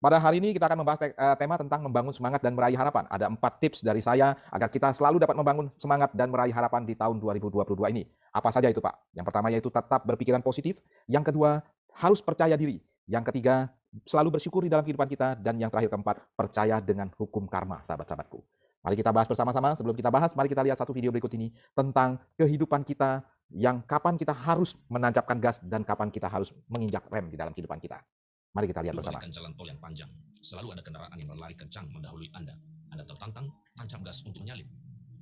Pada hari ini kita akan membahas te uh, tema tentang membangun semangat dan meraih harapan. Ada empat tips dari saya agar kita selalu dapat membangun semangat dan meraih harapan di tahun 2022 ini. Apa saja itu Pak? Yang pertama yaitu tetap berpikiran positif. Yang kedua, harus percaya diri. Yang ketiga, selalu bersyukur di dalam kehidupan kita. Dan yang terakhir keempat, percaya dengan hukum karma, sahabat-sahabatku. Mari kita bahas bersama-sama. Sebelum kita bahas, mari kita lihat satu video berikut ini tentang kehidupan kita yang kapan kita harus menancapkan gas dan kapan kita harus menginjak rem di dalam kehidupan kita. Mari kita lihat bersama. jalan tol yang panjang, selalu ada kendaraan yang berlari kencang mendahului Anda. Anda tertantang, tancap gas untuk menyalip.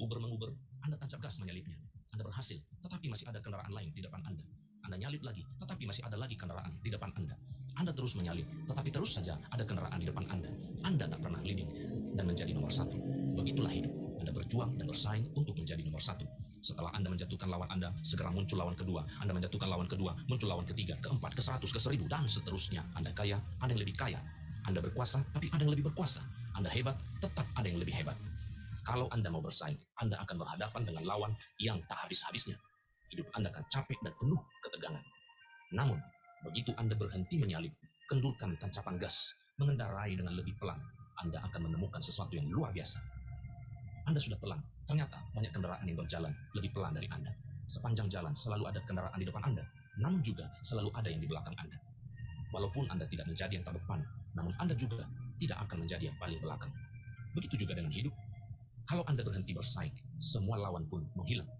Uber menguber, Anda tancap gas menyalipnya. Anda berhasil, tetapi masih ada kendaraan lain di depan Anda. Anda nyalip lagi, tetapi masih ada lagi kendaraan di depan Anda. Anda terus menyalip, tetapi terus saja ada kendaraan di depan Anda. Anda tak pernah leading dan menjadi nomor satu. Begitulah hidup. Anda berjuang dan bersaing untuk menjadi nomor satu. Setelah Anda menjatuhkan lawan Anda, segera muncul lawan kedua. Anda menjatuhkan lawan kedua, muncul lawan ketiga, keempat, ke seratus, ke seribu, dan seterusnya. Anda kaya, ada yang lebih kaya. Anda berkuasa, tapi ada yang lebih berkuasa. Anda hebat, tetap ada yang lebih hebat. Kalau Anda mau bersaing, Anda akan berhadapan dengan lawan yang tak habis-habisnya. Hidup Anda akan capek dan penuh ketegangan. Namun, begitu Anda berhenti menyalip, kendurkan tancapan gas, mengendarai dengan lebih pelan, Anda akan menemukan sesuatu yang luar biasa. Anda sudah pelan, Ternyata banyak kendaraan yang berjalan lebih pelan dari Anda. Sepanjang jalan selalu ada kendaraan di depan Anda, namun juga selalu ada yang di belakang Anda. Walaupun Anda tidak menjadi yang terdepan, namun Anda juga tidak akan menjadi yang paling belakang. Begitu juga dengan hidup. Kalau Anda berhenti bersaing, semua lawan pun menghilang.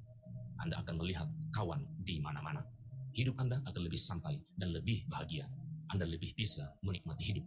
Anda akan melihat kawan di mana-mana. Hidup Anda akan lebih santai dan lebih bahagia. Anda lebih bisa menikmati hidup.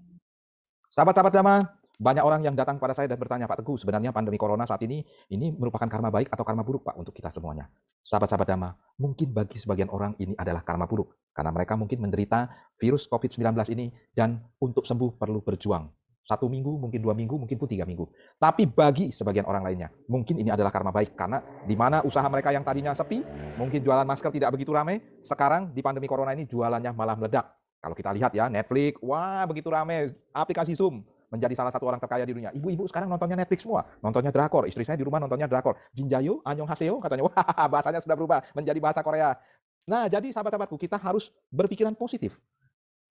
Sahabat-sahabat Dama, banyak orang yang datang pada saya dan bertanya, Pak Teguh, sebenarnya pandemi corona saat ini, ini merupakan karma baik atau karma buruk, Pak, untuk kita semuanya. Sahabat-sahabat Dama, mungkin bagi sebagian orang ini adalah karma buruk. Karena mereka mungkin menderita virus COVID-19 ini dan untuk sembuh perlu berjuang. Satu minggu, mungkin dua minggu, mungkin pun tiga minggu. Tapi bagi sebagian orang lainnya, mungkin ini adalah karma baik. Karena di mana usaha mereka yang tadinya sepi, mungkin jualan masker tidak begitu ramai, sekarang di pandemi corona ini jualannya malah meledak. Kalau kita lihat ya, Netflix, wah begitu ramai, aplikasi Zoom, menjadi salah satu orang terkaya di dunia. Ibu-ibu sekarang nontonnya Netflix semua, nontonnya drakor. Istri saya di rumah nontonnya drakor. Jinjayo, Anyong Haseo katanya, wah bahasanya sudah berubah menjadi bahasa Korea. Nah, jadi sahabat-sahabatku, kita harus berpikiran positif.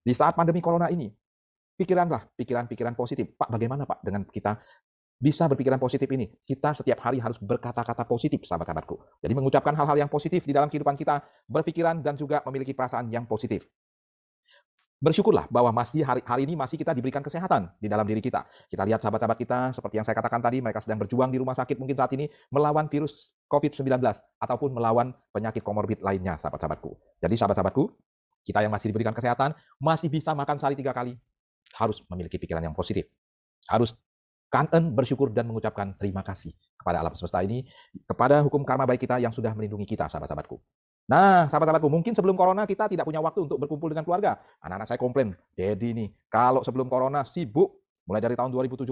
Di saat pandemi corona ini, pikiranlah pikiran-pikiran positif. Pak, bagaimana Pak dengan kita bisa berpikiran positif ini? Kita setiap hari harus berkata-kata positif, sahabat-sahabatku. Jadi mengucapkan hal-hal yang positif di dalam kehidupan kita, berpikiran dan juga memiliki perasaan yang positif bersyukurlah bahwa masih hari, hari ini masih kita diberikan kesehatan di dalam diri kita. Kita lihat sahabat-sahabat kita, seperti yang saya katakan tadi, mereka sedang berjuang di rumah sakit mungkin saat ini melawan virus COVID-19 ataupun melawan penyakit komorbid lainnya, sahabat-sahabatku. Jadi sahabat-sahabatku, kita yang masih diberikan kesehatan, masih bisa makan sehari tiga kali, harus memiliki pikiran yang positif. Harus kangen, bersyukur, dan mengucapkan terima kasih kepada alam semesta ini, kepada hukum karma baik kita yang sudah melindungi kita, sahabat-sahabatku. Nah, sahabat-sahabatku, mungkin sebelum corona kita tidak punya waktu untuk berkumpul dengan keluarga. Anak-anak saya komplain, Dedi nih, kalau sebelum corona sibuk, mulai dari tahun 2017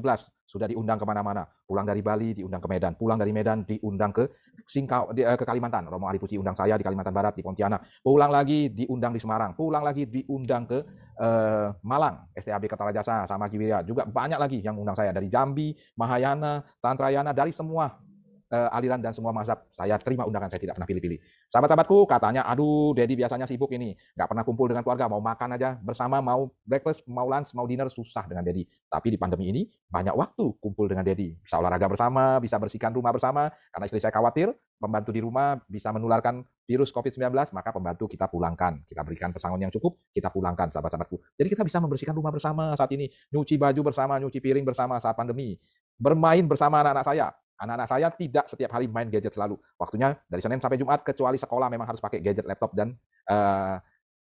sudah diundang ke mana-mana. Pulang dari Bali diundang ke Medan, pulang dari Medan diundang ke Singkau, di, eh, ke Kalimantan. Romo Alipuci undang saya di Kalimantan Barat, di Pontianak. Pulang lagi diundang di Semarang, pulang lagi diundang ke uh, Malang, STAB Kertarajasa, sama Kiwira. Juga banyak lagi yang undang saya dari Jambi, Mahayana, Tantrayana, dari semua uh, aliran dan semua mazhab. Saya terima undangan, saya tidak pernah pilih-pilih. Sahabat-sahabatku katanya, aduh Dedi biasanya sibuk ini, nggak pernah kumpul dengan keluarga, mau makan aja bersama, mau breakfast, mau lunch, mau dinner, susah dengan Dedi. Tapi di pandemi ini, banyak waktu kumpul dengan Dedi. Bisa olahraga bersama, bisa bersihkan rumah bersama, karena istri saya khawatir, pembantu di rumah bisa menularkan virus COVID-19, maka pembantu kita pulangkan. Kita berikan pesangon yang cukup, kita pulangkan sahabat-sahabatku. Jadi kita bisa membersihkan rumah bersama saat ini, nyuci baju bersama, nyuci piring bersama saat pandemi. Bermain bersama anak-anak saya, Anak-anak saya tidak setiap hari main gadget selalu. Waktunya dari Senin sampai Jumat, kecuali sekolah memang harus pakai gadget, laptop, dan uh,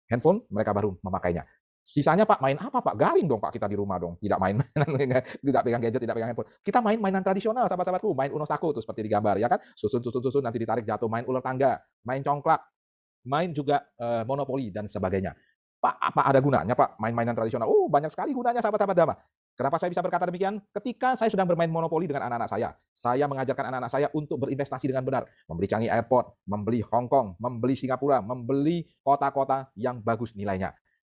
handphone, mereka baru memakainya. Sisanya Pak, main apa Pak? Garing dong Pak kita di rumah dong. Tidak main, tidak pegang gadget, tidak pegang handphone. Kita main mainan tradisional, sahabat-sahabatku. Main Uno Saku tuh seperti di gambar, ya kan? Susun, susun, susun, nanti ditarik jatuh. Main ular tangga, main congklak, main juga uh, monopoli, dan sebagainya. Pak, apa ada gunanya Pak main mainan tradisional? Oh, banyak sekali gunanya sahabat-sahabat Dama. Kenapa saya bisa berkata demikian? Ketika saya sedang bermain monopoli dengan anak-anak saya, saya mengajarkan anak-anak saya untuk berinvestasi dengan benar, membeli Changi Airport, membeli Hong Kong, membeli Singapura, membeli kota-kota yang bagus nilainya.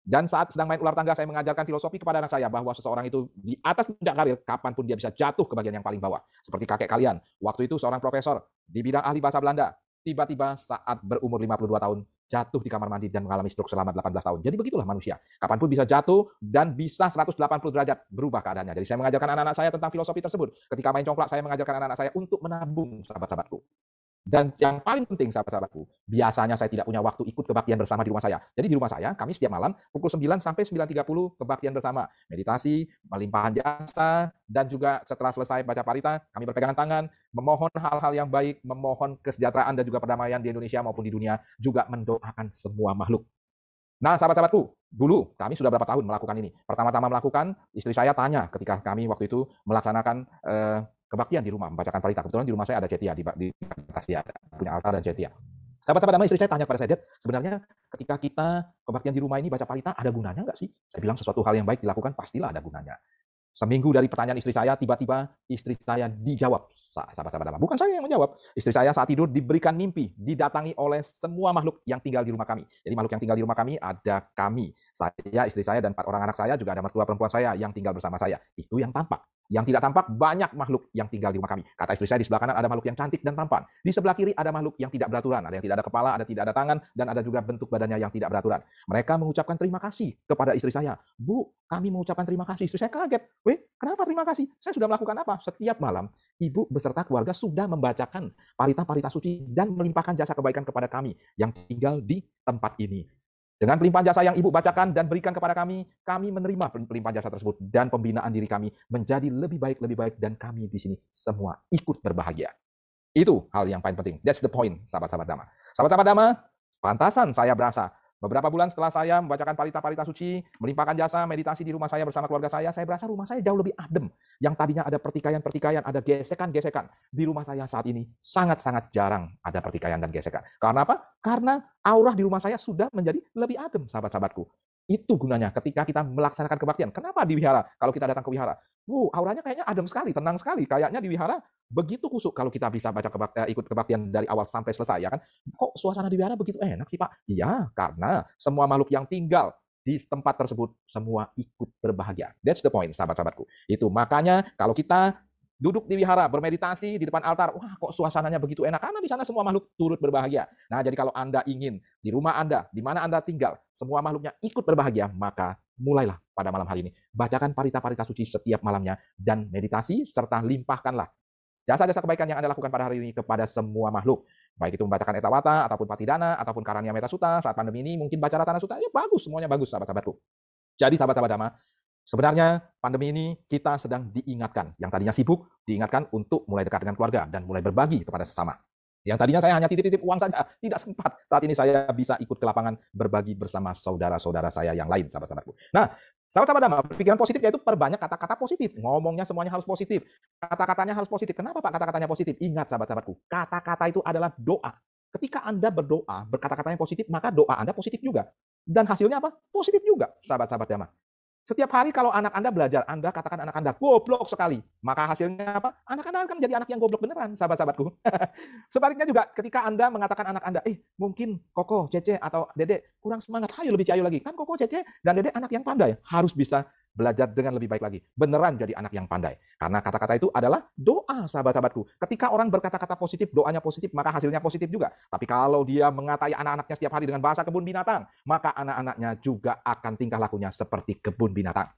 Dan saat sedang main ular tangga, saya mengajarkan filosofi kepada anak saya bahwa seseorang itu di atas puncak karir, kapan pun dia bisa jatuh ke bagian yang paling bawah. Seperti kakek kalian. Waktu itu seorang profesor di bidang ahli bahasa Belanda, tiba-tiba saat berumur 52 tahun, jatuh di kamar mandi dan mengalami stroke selama 18 tahun. Jadi begitulah manusia. Kapan pun bisa jatuh dan bisa 180 derajat berubah keadaannya. Jadi saya mengajarkan anak-anak saya tentang filosofi tersebut. Ketika main congklak, saya mengajarkan anak-anak saya untuk menabung, sahabat-sahabatku. Dan yang paling penting sahabat-sahabatku, biasanya saya tidak punya waktu ikut kebaktian bersama di rumah saya. Jadi di rumah saya, kami setiap malam pukul 9 sampai 9.30 kebaktian bersama. Meditasi, melimpahan jasa, dan juga setelah selesai baca parita, kami berpegangan tangan, memohon hal-hal yang baik, memohon kesejahteraan dan juga perdamaian di Indonesia maupun di dunia, juga mendoakan semua makhluk. Nah, sahabat-sahabatku, dulu kami sudah berapa tahun melakukan ini. Pertama-tama melakukan, istri saya tanya ketika kami waktu itu melaksanakan eh, kebaktian di rumah, membacakan parita. Kebetulan di rumah saya ada cetia, di, di atas dia ada, punya altar dan cetia. Sahabat-sahabat damai istri saya tanya kepada saya, Dad, sebenarnya ketika kita kebaktian di rumah ini baca parita, ada gunanya nggak sih? Saya bilang sesuatu hal yang baik dilakukan, pastilah ada gunanya. Seminggu dari pertanyaan istri saya, tiba-tiba istri saya dijawab. Sahabat-sahabat damai. Bukan saya yang menjawab. Istri saya saat tidur diberikan mimpi, didatangi oleh semua makhluk yang tinggal di rumah kami. Jadi makhluk yang tinggal di rumah kami ada kami. Saya, istri saya, dan empat orang anak saya, juga ada mertua perempuan saya yang tinggal bersama saya. Itu yang tampak. Yang tidak tampak banyak makhluk yang tinggal di rumah kami. Kata istri saya di sebelah kanan ada makhluk yang cantik dan tampan. Di sebelah kiri ada makhluk yang tidak beraturan. Ada yang tidak ada kepala, ada tidak ada tangan, dan ada juga bentuk badannya yang tidak beraturan. Mereka mengucapkan terima kasih kepada istri saya. Bu, kami mengucapkan terima kasih. Istri saya kaget. Weh, kenapa terima kasih? Saya sudah melakukan apa? Setiap malam, ibu beserta keluarga sudah membacakan parita-parita suci dan melimpahkan jasa kebaikan kepada kami yang tinggal di tempat ini. Dengan pelimpahan jasa yang Ibu bacakan dan berikan kepada kami, kami menerima pelimpahan jasa tersebut dan pembinaan diri kami menjadi lebih baik, lebih baik dan kami di sini semua ikut berbahagia. Itu hal yang paling penting. That's the point, sahabat-sahabat Dama. Sahabat-sahabat Dama, pantasan saya berasa Beberapa bulan setelah saya membacakan parita-parita suci, melimpahkan jasa, meditasi di rumah saya bersama keluarga saya, saya berasa rumah saya jauh lebih adem. Yang tadinya ada pertikaian-pertikaian, ada gesekan-gesekan. Di rumah saya saat ini sangat-sangat jarang ada pertikaian dan gesekan. Karena apa? Karena aura di rumah saya sudah menjadi lebih adem, sahabat-sahabatku. Itu gunanya ketika kita melaksanakan kebaktian. Kenapa di wihara? Kalau kita datang ke wihara, wow, auranya kayaknya adem sekali, tenang sekali. Kayaknya di wihara begitu kusuk kalau kita bisa baca kebak, eh, ikut kebaktian dari awal sampai selesai ya kan kok suasana di wihara begitu enak sih pak iya karena semua makhluk yang tinggal di tempat tersebut semua ikut berbahagia that's the point sahabat-sahabatku itu makanya kalau kita duduk di wihara bermeditasi di depan altar wah kok suasananya begitu enak karena di sana semua makhluk turut berbahagia nah jadi kalau anda ingin di rumah anda di mana anda tinggal semua makhluknya ikut berbahagia maka mulailah pada malam hari ini bacakan parita-parita suci setiap malamnya dan meditasi serta limpahkanlah Jasa-jasa kebaikan yang Anda lakukan pada hari ini kepada semua makhluk. Baik itu membacakan etawata, ataupun patidana, ataupun karania metasuta, saat pandemi ini mungkin baca ratana suta, ya bagus, semuanya bagus sahabat-sahabatku. Jadi sahabat-sahabat Dhamma, sebenarnya pandemi ini kita sedang diingatkan. Yang tadinya sibuk, diingatkan untuk mulai dekat dengan keluarga dan mulai berbagi kepada sesama. Yang tadinya saya hanya titip-titip uang saja, tidak sempat. Saat ini saya bisa ikut ke lapangan berbagi bersama saudara-saudara saya yang lain, sahabat-sahabatku. Nah, Sahabat-sahabat Dhamma, pikiran positif yaitu perbanyak kata-kata positif. Ngomongnya semuanya harus positif. Kata-katanya harus positif. Kenapa Pak kata-katanya positif? Ingat sahabat-sahabatku, kata-kata itu adalah doa. Ketika Anda berdoa, berkata-kata yang positif, maka doa Anda positif juga. Dan hasilnya apa? Positif juga, sahabat-sahabat Dhamma. Setiap hari kalau anak Anda belajar, Anda katakan anak Anda goblok sekali. Maka hasilnya apa? Anak Anda akan menjadi anak yang goblok beneran, sahabat-sahabatku. Sebaliknya juga ketika Anda mengatakan anak Anda, eh mungkin Koko, Cece, atau Dede kurang semangat, ayo lebih cayu lagi. Kan Koko, Cece, dan Dede anak yang pandai. Harus bisa belajar dengan lebih baik lagi. Beneran jadi anak yang pandai. Karena kata-kata itu adalah doa, sahabat-sahabatku. Ketika orang berkata-kata positif, doanya positif, maka hasilnya positif juga. Tapi kalau dia mengatai anak-anaknya setiap hari dengan bahasa kebun binatang, maka anak-anaknya juga akan tingkah lakunya seperti kebun binatang.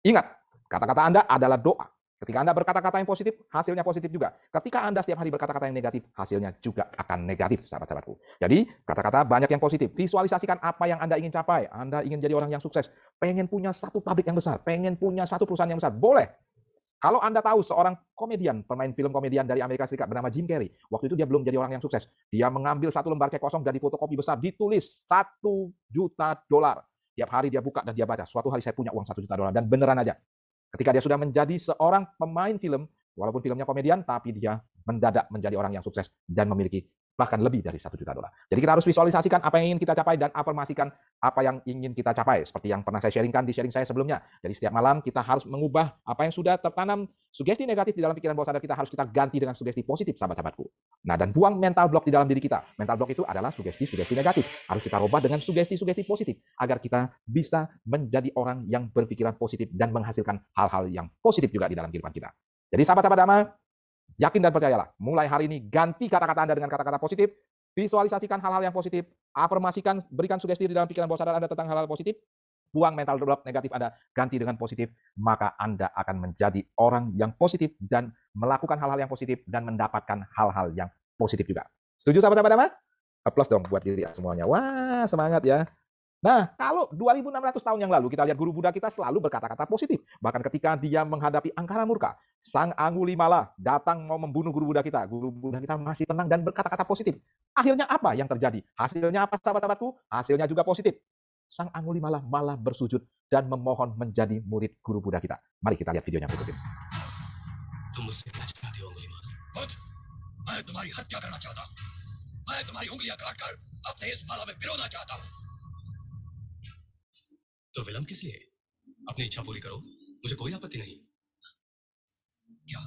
Ingat, kata-kata Anda adalah doa. Ketika Anda berkata-kata yang positif, hasilnya positif juga. Ketika Anda setiap hari berkata-kata yang negatif, hasilnya juga akan negatif, sahabat-sahabatku. Jadi, kata-kata banyak yang positif. Visualisasikan apa yang Anda ingin capai. Anda ingin jadi orang yang sukses. Pengen punya satu pabrik yang besar. Pengen punya satu perusahaan yang besar. Boleh. Kalau Anda tahu seorang komedian, pemain film komedian dari Amerika Serikat bernama Jim Carrey, waktu itu dia belum jadi orang yang sukses. Dia mengambil satu lembar cek kosong dan fotokopi besar, ditulis satu juta dolar. Tiap hari dia buka dan dia baca, suatu hari saya punya uang satu juta dolar. Dan beneran aja, Ketika dia sudah menjadi seorang pemain film, walaupun filmnya komedian, tapi dia mendadak menjadi orang yang sukses dan memiliki bahkan lebih dari satu juta dolar. Jadi kita harus visualisasikan apa yang ingin kita capai dan afirmasikan apa yang ingin kita capai. Seperti yang pernah saya sharingkan di sharing saya sebelumnya. Jadi setiap malam kita harus mengubah apa yang sudah tertanam sugesti negatif di dalam pikiran bawah sadar kita harus kita ganti dengan sugesti positif sahabat-sahabatku. Nah dan buang mental block di dalam diri kita. Mental block itu adalah sugesti-sugesti negatif. Harus kita rubah dengan sugesti-sugesti positif agar kita bisa menjadi orang yang berpikiran positif dan menghasilkan hal-hal yang positif juga di dalam kehidupan kita. Jadi sahabat-sahabat damai, Yakin dan percayalah, mulai hari ini ganti kata-kata Anda dengan kata-kata positif, visualisasikan hal-hal yang positif, afirmasikan, berikan sugesti di dalam pikiran bawah sadar Anda tentang hal-hal positif, buang mental block negatif Anda, ganti dengan positif, maka Anda akan menjadi orang yang positif dan melakukan hal-hal yang positif dan mendapatkan hal-hal yang positif juga. Setuju sahabat-sahabat Dama? Applause dong buat diri semuanya. Wah, semangat ya. Nah, kalau 2600 tahun yang lalu kita lihat guru Buddha kita selalu berkata-kata positif. Bahkan ketika dia menghadapi angkara murka, sang Angulimala datang mau membunuh guru Buddha kita. Guru Buddha kita masih tenang dan berkata-kata positif. Akhirnya apa yang terjadi? Hasilnya apa sahabat-sahabatku? Hasilnya juga positif. Sang Angulimala malah bersujud dan memohon menjadi murid guru Buddha kita. Mari kita lihat videonya berikut ini. तुम मुझसे क्या चाहते हो अंगुलीमाल बुद्ध मैं तुम्हारी हत्या करना चाहता हूँ मैं तुम्हारी उंगलियां काटकर अपने इस माला में पिरोना चाहता हूँ तो विलंब किस लिए? अपनी इच्छा पूरी करो। मुझे कोई आपत्ति नहीं। क्या?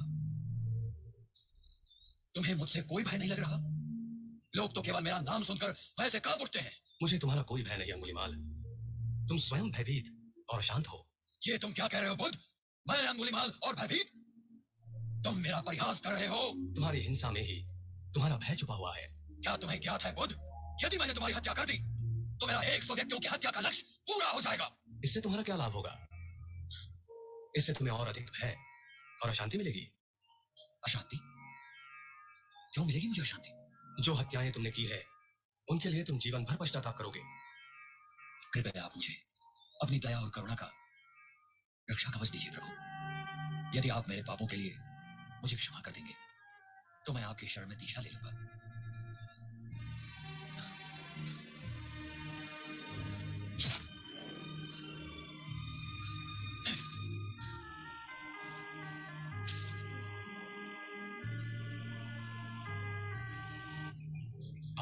तुम्हें मुझसे कोई भय नहीं लग रहा? लोग तो केवल मेरा नाम सुनकर भय से काँप उठते हैं। मुझे तुम्हारा कोई भय नहीं, अंगुलीमाल। तुम स्वयं भयभीत और शांत हो। ये तुम क्या कह रहे हो, बुद्ध? मैं अंगुलीमाल और भयभीत? तुम मेरा परिहास कर रहे हो। तुम्हारी हिंसा में ही तुम्हारा भय छुपा हुआ है। क्या तुम्हें ज्ञात है, बुद्ध? यदि मैंने तुम्हारी हत्या कर दी तो मेरा एक सौ व्यक्तियों की हत्या का लक्ष्य पूरा हो जाएगा। इससे तुम्हारा क्या लाभ होगा? इससे तुम्हें और अधिक भय और अशांति मिलेगी। अशांति? क्यों मिलेगी मुझे अशांति? जो हत्याएँ तुमने की है उनके लिए तुम जीवन भर पश्चाताप करोगे। कृपया आप मुझे अपनी दया और करुणा का रक्षा कवच दीजिए प्रभु। यदि आप मेरे पापों के लिए मुझे क्षमा कर देंगे तो मैं आपकी शरण में दीक्षा ले लूँगा।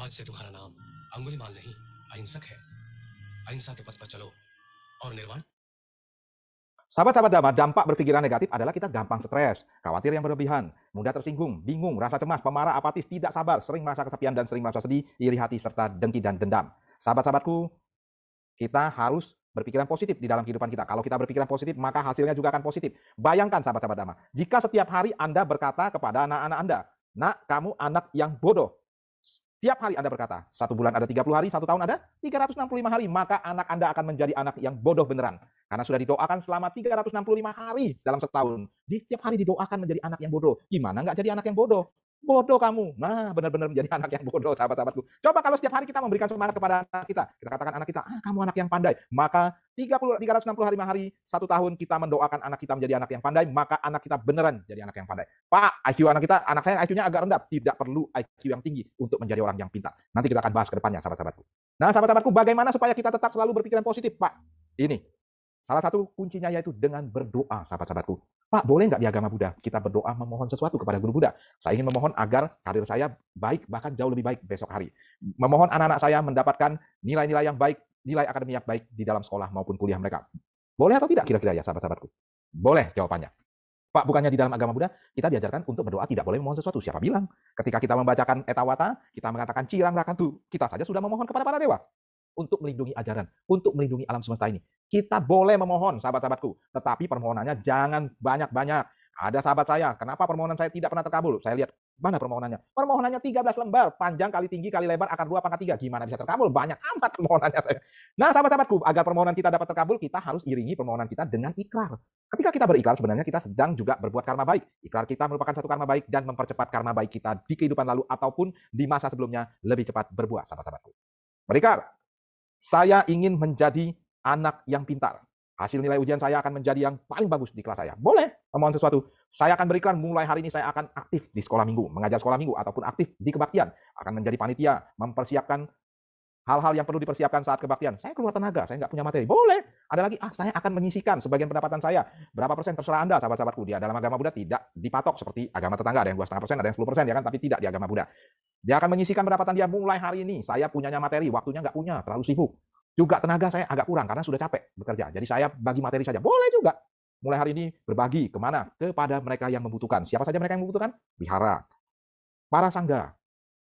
आज से तुम्हारा नाम अंगुलीमाल नहीं अहिंसक है अहिंसा के पथ पर चलो और निर्वाण Sahabat-sahabat Dhamma, dampak berpikiran negatif adalah kita gampang stres, khawatir yang berlebihan, mudah tersinggung, bingung, rasa cemas, pemarah, apatis, tidak sabar, sering merasa kesepian dan sering merasa sedih, iri hati, serta dengki dan dendam. Sahabat-sahabatku, kita harus berpikiran positif di dalam kehidupan kita. Kalau kita berpikiran positif, maka hasilnya juga akan positif. Bayangkan sahabat-sahabat Dhamma, jika setiap hari Anda berkata kepada anak-anak Anda, nak kamu anak yang bodoh. Tiap hari Anda berkata, satu bulan ada 30 hari, satu tahun ada 365 hari, maka anak Anda akan menjadi anak yang bodoh beneran. Karena sudah didoakan selama 365 hari dalam setahun. Di setiap hari didoakan menjadi anak yang bodoh. Gimana nggak jadi anak yang bodoh? Bodoh kamu. Nah, benar-benar menjadi anak yang bodoh, sahabat-sahabatku. Coba kalau setiap hari kita memberikan semangat kepada anak kita. Kita katakan anak kita, ah kamu anak yang pandai. Maka 30, 365 hari, hari, satu tahun kita mendoakan anak kita menjadi anak yang pandai, maka anak kita beneran jadi anak yang pandai. Pak, IQ anak kita, anak saya IQ-nya agak rendah. Tidak perlu IQ yang tinggi untuk menjadi orang yang pintar. Nanti kita akan bahas ke depannya, sahabat-sahabatku. Nah, sahabat-sahabatku, bagaimana supaya kita tetap selalu berpikiran positif, Pak? Ini, Salah satu kuncinya yaitu dengan berdoa, sahabat-sahabatku. Pak, boleh nggak di agama Buddha kita berdoa memohon sesuatu kepada guru Buddha? Saya ingin memohon agar karir saya baik, bahkan jauh lebih baik besok hari. Memohon anak-anak saya mendapatkan nilai-nilai yang baik, nilai akademik yang baik di dalam sekolah maupun kuliah mereka. Boleh atau tidak kira-kira ya sahabat-sahabatku? Boleh jawabannya. Pak, bukannya di dalam agama Buddha kita diajarkan untuk berdoa tidak boleh memohon sesuatu. Siapa bilang? Ketika kita membacakan etawata, kita mengatakan cirang rakantu, kita saja sudah memohon kepada para dewa untuk melindungi ajaran, untuk melindungi alam semesta ini. Kita boleh memohon, sahabat-sahabatku, tetapi permohonannya jangan banyak-banyak. Ada sahabat saya, kenapa permohonan saya tidak pernah terkabul? Saya lihat, mana permohonannya? Permohonannya 13 lembar, panjang kali tinggi kali lebar, akar 2 pangkat 3. Gimana bisa terkabul? Banyak amat permohonannya saya. Nah, sahabat-sahabatku, agar permohonan kita dapat terkabul, kita harus iringi permohonan kita dengan ikrar. Ketika kita berikrar, sebenarnya kita sedang juga berbuat karma baik. Ikrar kita merupakan satu karma baik dan mempercepat karma baik kita di kehidupan lalu ataupun di masa sebelumnya lebih cepat berbuah, sahabat-sahabatku. Berikrar, saya ingin menjadi anak yang pintar. Hasil nilai ujian saya akan menjadi yang paling bagus di kelas saya. Boleh memohon sesuatu. Saya akan berikan mulai hari ini saya akan aktif di sekolah minggu, mengajar sekolah minggu, ataupun aktif di kebaktian. Akan menjadi panitia, mempersiapkan hal-hal yang perlu dipersiapkan saat kebaktian. Saya keluar tenaga, saya nggak punya materi. Boleh. Ada lagi, ah saya akan menyisikan sebagian pendapatan saya. Berapa persen terserah Anda, sahabat-sahabatku. Dia dalam agama Buddha tidak dipatok seperti agama tetangga. Ada yang 2,5 persen, ada yang 10 persen, ya kan? Tapi tidak di agama Buddha. Dia akan menyisikan pendapatan dia mulai hari ini. Saya punyanya materi, waktunya nggak punya, terlalu sibuk. Juga tenaga saya agak kurang karena sudah capek bekerja. Jadi saya bagi materi saja. Boleh juga. Mulai hari ini berbagi ke mana? Kepada mereka yang membutuhkan. Siapa saja mereka yang membutuhkan? Wihara. Para sangga.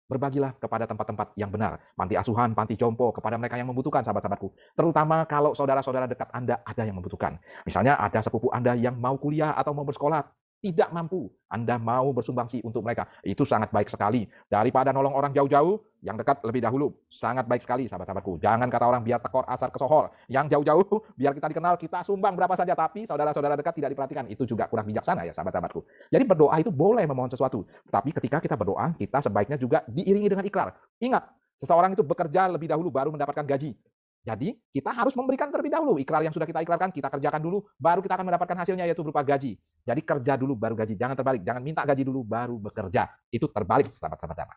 Berbagilah kepada tempat-tempat yang benar. Panti asuhan, panti jompo, kepada mereka yang membutuhkan, sahabat-sahabatku. Terutama kalau saudara-saudara dekat Anda ada yang membutuhkan. Misalnya ada sepupu Anda yang mau kuliah atau mau bersekolah. Tidak mampu, Anda mau bersumbangsi untuk mereka. Itu sangat baik sekali. Daripada nolong orang jauh-jauh, yang dekat lebih dahulu. Sangat baik sekali, sahabat-sahabatku. Jangan kata orang biar tekor asar kesohor. Yang jauh-jauh, biar kita dikenal, kita sumbang berapa saja. Tapi saudara-saudara dekat tidak diperhatikan. Itu juga kurang bijaksana ya, sahabat-sahabatku. Jadi berdoa itu boleh memohon sesuatu. Tapi ketika kita berdoa, kita sebaiknya juga diiringi dengan ikrar. Ingat, seseorang itu bekerja lebih dahulu baru mendapatkan gaji. Jadi kita harus memberikan terlebih dahulu ikrar yang sudah kita ikrarkan, kita kerjakan dulu, baru kita akan mendapatkan hasilnya yaitu berupa gaji. Jadi kerja dulu baru gaji, jangan terbalik, jangan minta gaji dulu baru bekerja. Itu terbalik sahabat-sahabat dama.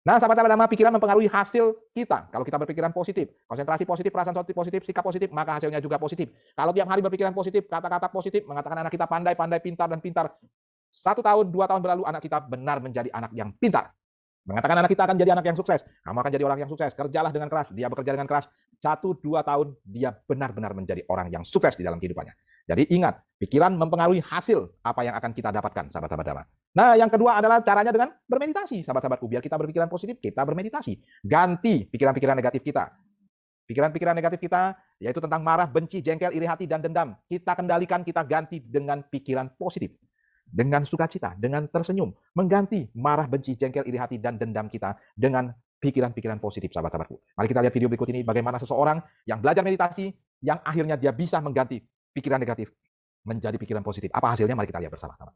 Nah, sahabat-sahabat dama, pikiran mempengaruhi hasil kita. Kalau kita berpikiran positif, konsentrasi positif, perasaan positif, sikap positif, maka hasilnya juga positif. Kalau tiap hari berpikiran positif, kata-kata positif, mengatakan anak kita pandai, pandai, pintar, dan pintar. Satu tahun, dua tahun berlalu, anak kita benar menjadi anak yang pintar. Mengatakan anak kita akan jadi anak yang sukses. Kamu akan jadi orang yang sukses. Kerjalah dengan keras. Dia bekerja dengan keras. Satu, dua tahun, dia benar-benar menjadi orang yang sukses di dalam kehidupannya. Jadi ingat, pikiran mempengaruhi hasil apa yang akan kita dapatkan, sahabat-sahabat dama. Nah, yang kedua adalah caranya dengan bermeditasi, sahabat-sahabatku. Biar kita berpikiran positif, kita bermeditasi. Ganti pikiran-pikiran negatif kita. Pikiran-pikiran negatif kita, yaitu tentang marah, benci, jengkel, iri hati, dan dendam. Kita kendalikan, kita ganti dengan pikiran positif dengan sukacita, dengan tersenyum, mengganti marah, benci, jengkel, iri hati, dan dendam kita dengan pikiran-pikiran positif, sahabat-sahabatku. Mari kita lihat video berikut ini bagaimana seseorang yang belajar meditasi, yang akhirnya dia bisa mengganti pikiran negatif menjadi pikiran positif. Apa hasilnya? Mari kita lihat bersama-sama.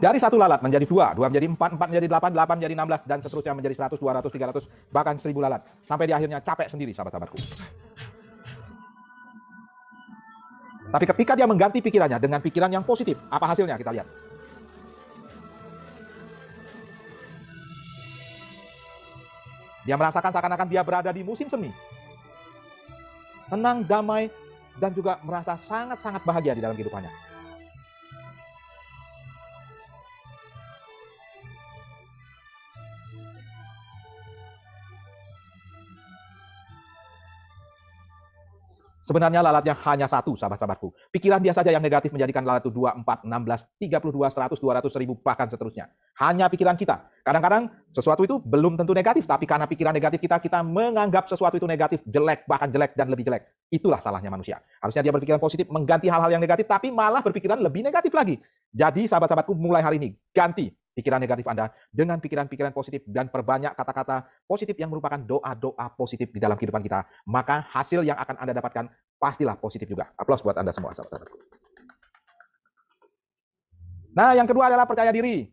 Dari satu lalat menjadi dua, dua menjadi empat, empat menjadi delapan, delapan menjadi enam belas, dan seterusnya menjadi seratus, dua ratus, tiga ratus, bahkan seribu lalat. Sampai di akhirnya capek sendiri, sahabat-sahabatku. Tapi ketika dia mengganti pikirannya dengan pikiran yang positif, apa hasilnya? Kita lihat. Dia merasakan seakan-akan dia berada di musim semi. Tenang, damai, dan juga merasa sangat-sangat bahagia di dalam kehidupannya. Sebenarnya lalatnya hanya satu, sahabat-sahabatku. Pikiran dia saja yang negatif menjadikan lalat itu 2, 4, 16, 32, 100, 200, 1000, bahkan seterusnya. Hanya pikiran kita. Kadang-kadang sesuatu itu belum tentu negatif, tapi karena pikiran negatif kita, kita menganggap sesuatu itu negatif, jelek, bahkan jelek dan lebih jelek. Itulah salahnya manusia. Harusnya dia berpikiran positif, mengganti hal-hal yang negatif, tapi malah berpikiran lebih negatif lagi. Jadi sahabat-sahabatku mulai hari ini, ganti pikiran negatif Anda dengan pikiran-pikiran positif dan perbanyak kata-kata positif yang merupakan doa-doa positif di dalam kehidupan kita, maka hasil yang akan Anda dapatkan pastilah positif juga. Aplaus buat Anda semua, sahabat-sahabatku. Nah, yang kedua adalah percaya diri.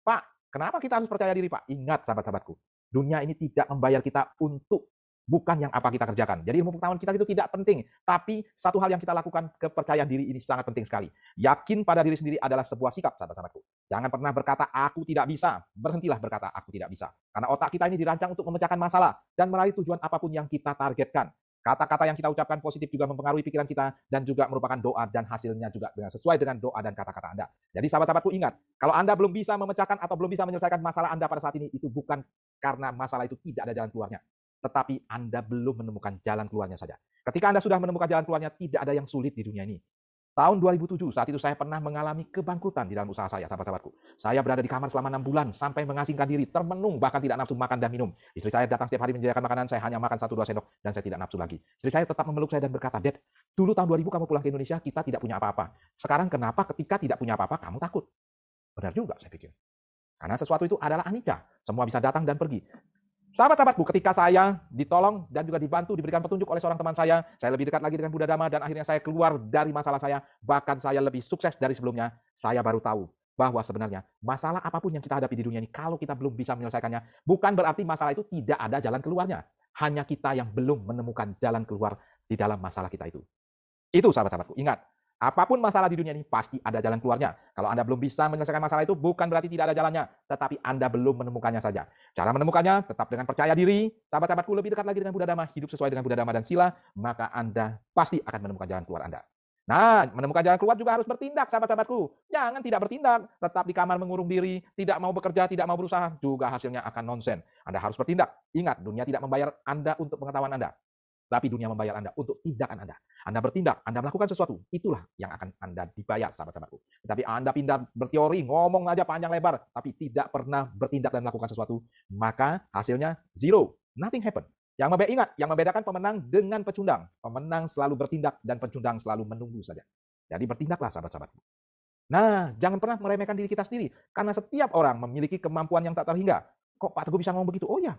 Pak, kenapa kita harus percaya diri, Pak? Ingat, sahabat-sahabatku, dunia ini tidak membayar kita untuk bukan yang apa kita kerjakan. Jadi ilmu pengetahuan kita itu tidak penting, tapi satu hal yang kita lakukan kepercayaan diri ini sangat penting sekali. Yakin pada diri sendiri adalah sebuah sikap, sahabat-sahabatku. Jangan pernah berkata aku tidak bisa. Berhentilah berkata aku tidak bisa. Karena otak kita ini dirancang untuk memecahkan masalah dan meraih tujuan apa pun yang kita targetkan. Kata-kata yang kita ucapkan positif juga mempengaruhi pikiran kita dan juga merupakan doa dan hasilnya juga dengan sesuai dengan doa dan kata-kata Anda. Jadi sahabat-sahabatku ingat, kalau Anda belum bisa memecahkan atau belum bisa menyelesaikan masalah Anda pada saat ini, itu bukan karena masalah itu tidak ada jalan keluarnya tetapi Anda belum menemukan jalan keluarnya saja. Ketika Anda sudah menemukan jalan keluarnya, tidak ada yang sulit di dunia ini. Tahun 2007, saat itu saya pernah mengalami kebangkrutan di dalam usaha saya, sahabat-sahabatku. Saya berada di kamar selama enam bulan, sampai mengasingkan diri, termenung, bahkan tidak nafsu makan dan minum. Istri saya datang setiap hari menyediakan makanan, saya hanya makan satu dua sendok, dan saya tidak nafsu lagi. Istri saya tetap memeluk saya dan berkata, Dad, dulu tahun 2000 kamu pulang ke Indonesia, kita tidak punya apa-apa. Sekarang kenapa ketika tidak punya apa-apa, kamu takut? Benar juga, saya pikir. Karena sesuatu itu adalah anicca. Semua bisa datang dan pergi. Sahabat-sahabatku, ketika saya ditolong dan juga dibantu, diberikan petunjuk oleh seorang teman saya, saya lebih dekat lagi dengan Buddha Dhamma dan akhirnya saya keluar dari masalah saya, bahkan saya lebih sukses dari sebelumnya, saya baru tahu bahwa sebenarnya masalah apa pun yang kita hadapi di dunia ini, kalau kita belum bisa menyelesaikannya, bukan berarti masalah itu tidak ada jalan keluarnya. Hanya kita yang belum menemukan jalan keluar di dalam masalah kita itu. Itu sahabat-sahabatku, ingat, Apa pun masalah di dunia ini pasti ada jalan keluarnya. Kalau Anda belum bisa menyelesaikan masalah itu bukan berarti tidak ada jalannya, tetapi Anda belum menemukannya saja. Cara menemukannya tetap dengan percaya diri. Sahabat-sahabatku lebih dekat lagi dengan Buddha Dhamma, hidup sesuai dengan Buddha Dhamma dan Sila, maka Anda pasti akan menemukan jalan keluar Anda. Nah, menemukan jalan keluar juga harus bertindak, sahabat-sahabatku. Jangan tidak bertindak, tetap di kamar mengurung diri, tidak mau bekerja, tidak mau berusaha, juga hasilnya akan nonsen. Anda harus bertindak. Ingat, dunia tidak membayar Anda untuk pengetahuan Anda tapi dunia membayar Anda untuk tindakan Anda. Anda bertindak, Anda melakukan sesuatu, itulah yang akan Anda dibayar, sahabat-sahabatku. Tapi Anda pindah berteori, ngomong aja panjang lebar, tapi tidak pernah bertindak dan melakukan sesuatu, maka hasilnya zero, nothing happen. Yang membedakan ingat, yang membedakan pemenang dengan pecundang. Pemenang selalu bertindak dan pecundang selalu menunggu saja. Jadi bertindaklah sahabat-sahabatku. Nah, jangan pernah meremehkan diri kita sendiri. Karena setiap orang memiliki kemampuan yang tak terhingga. Kok Pak Teguh bisa ngomong begitu? Oh ya,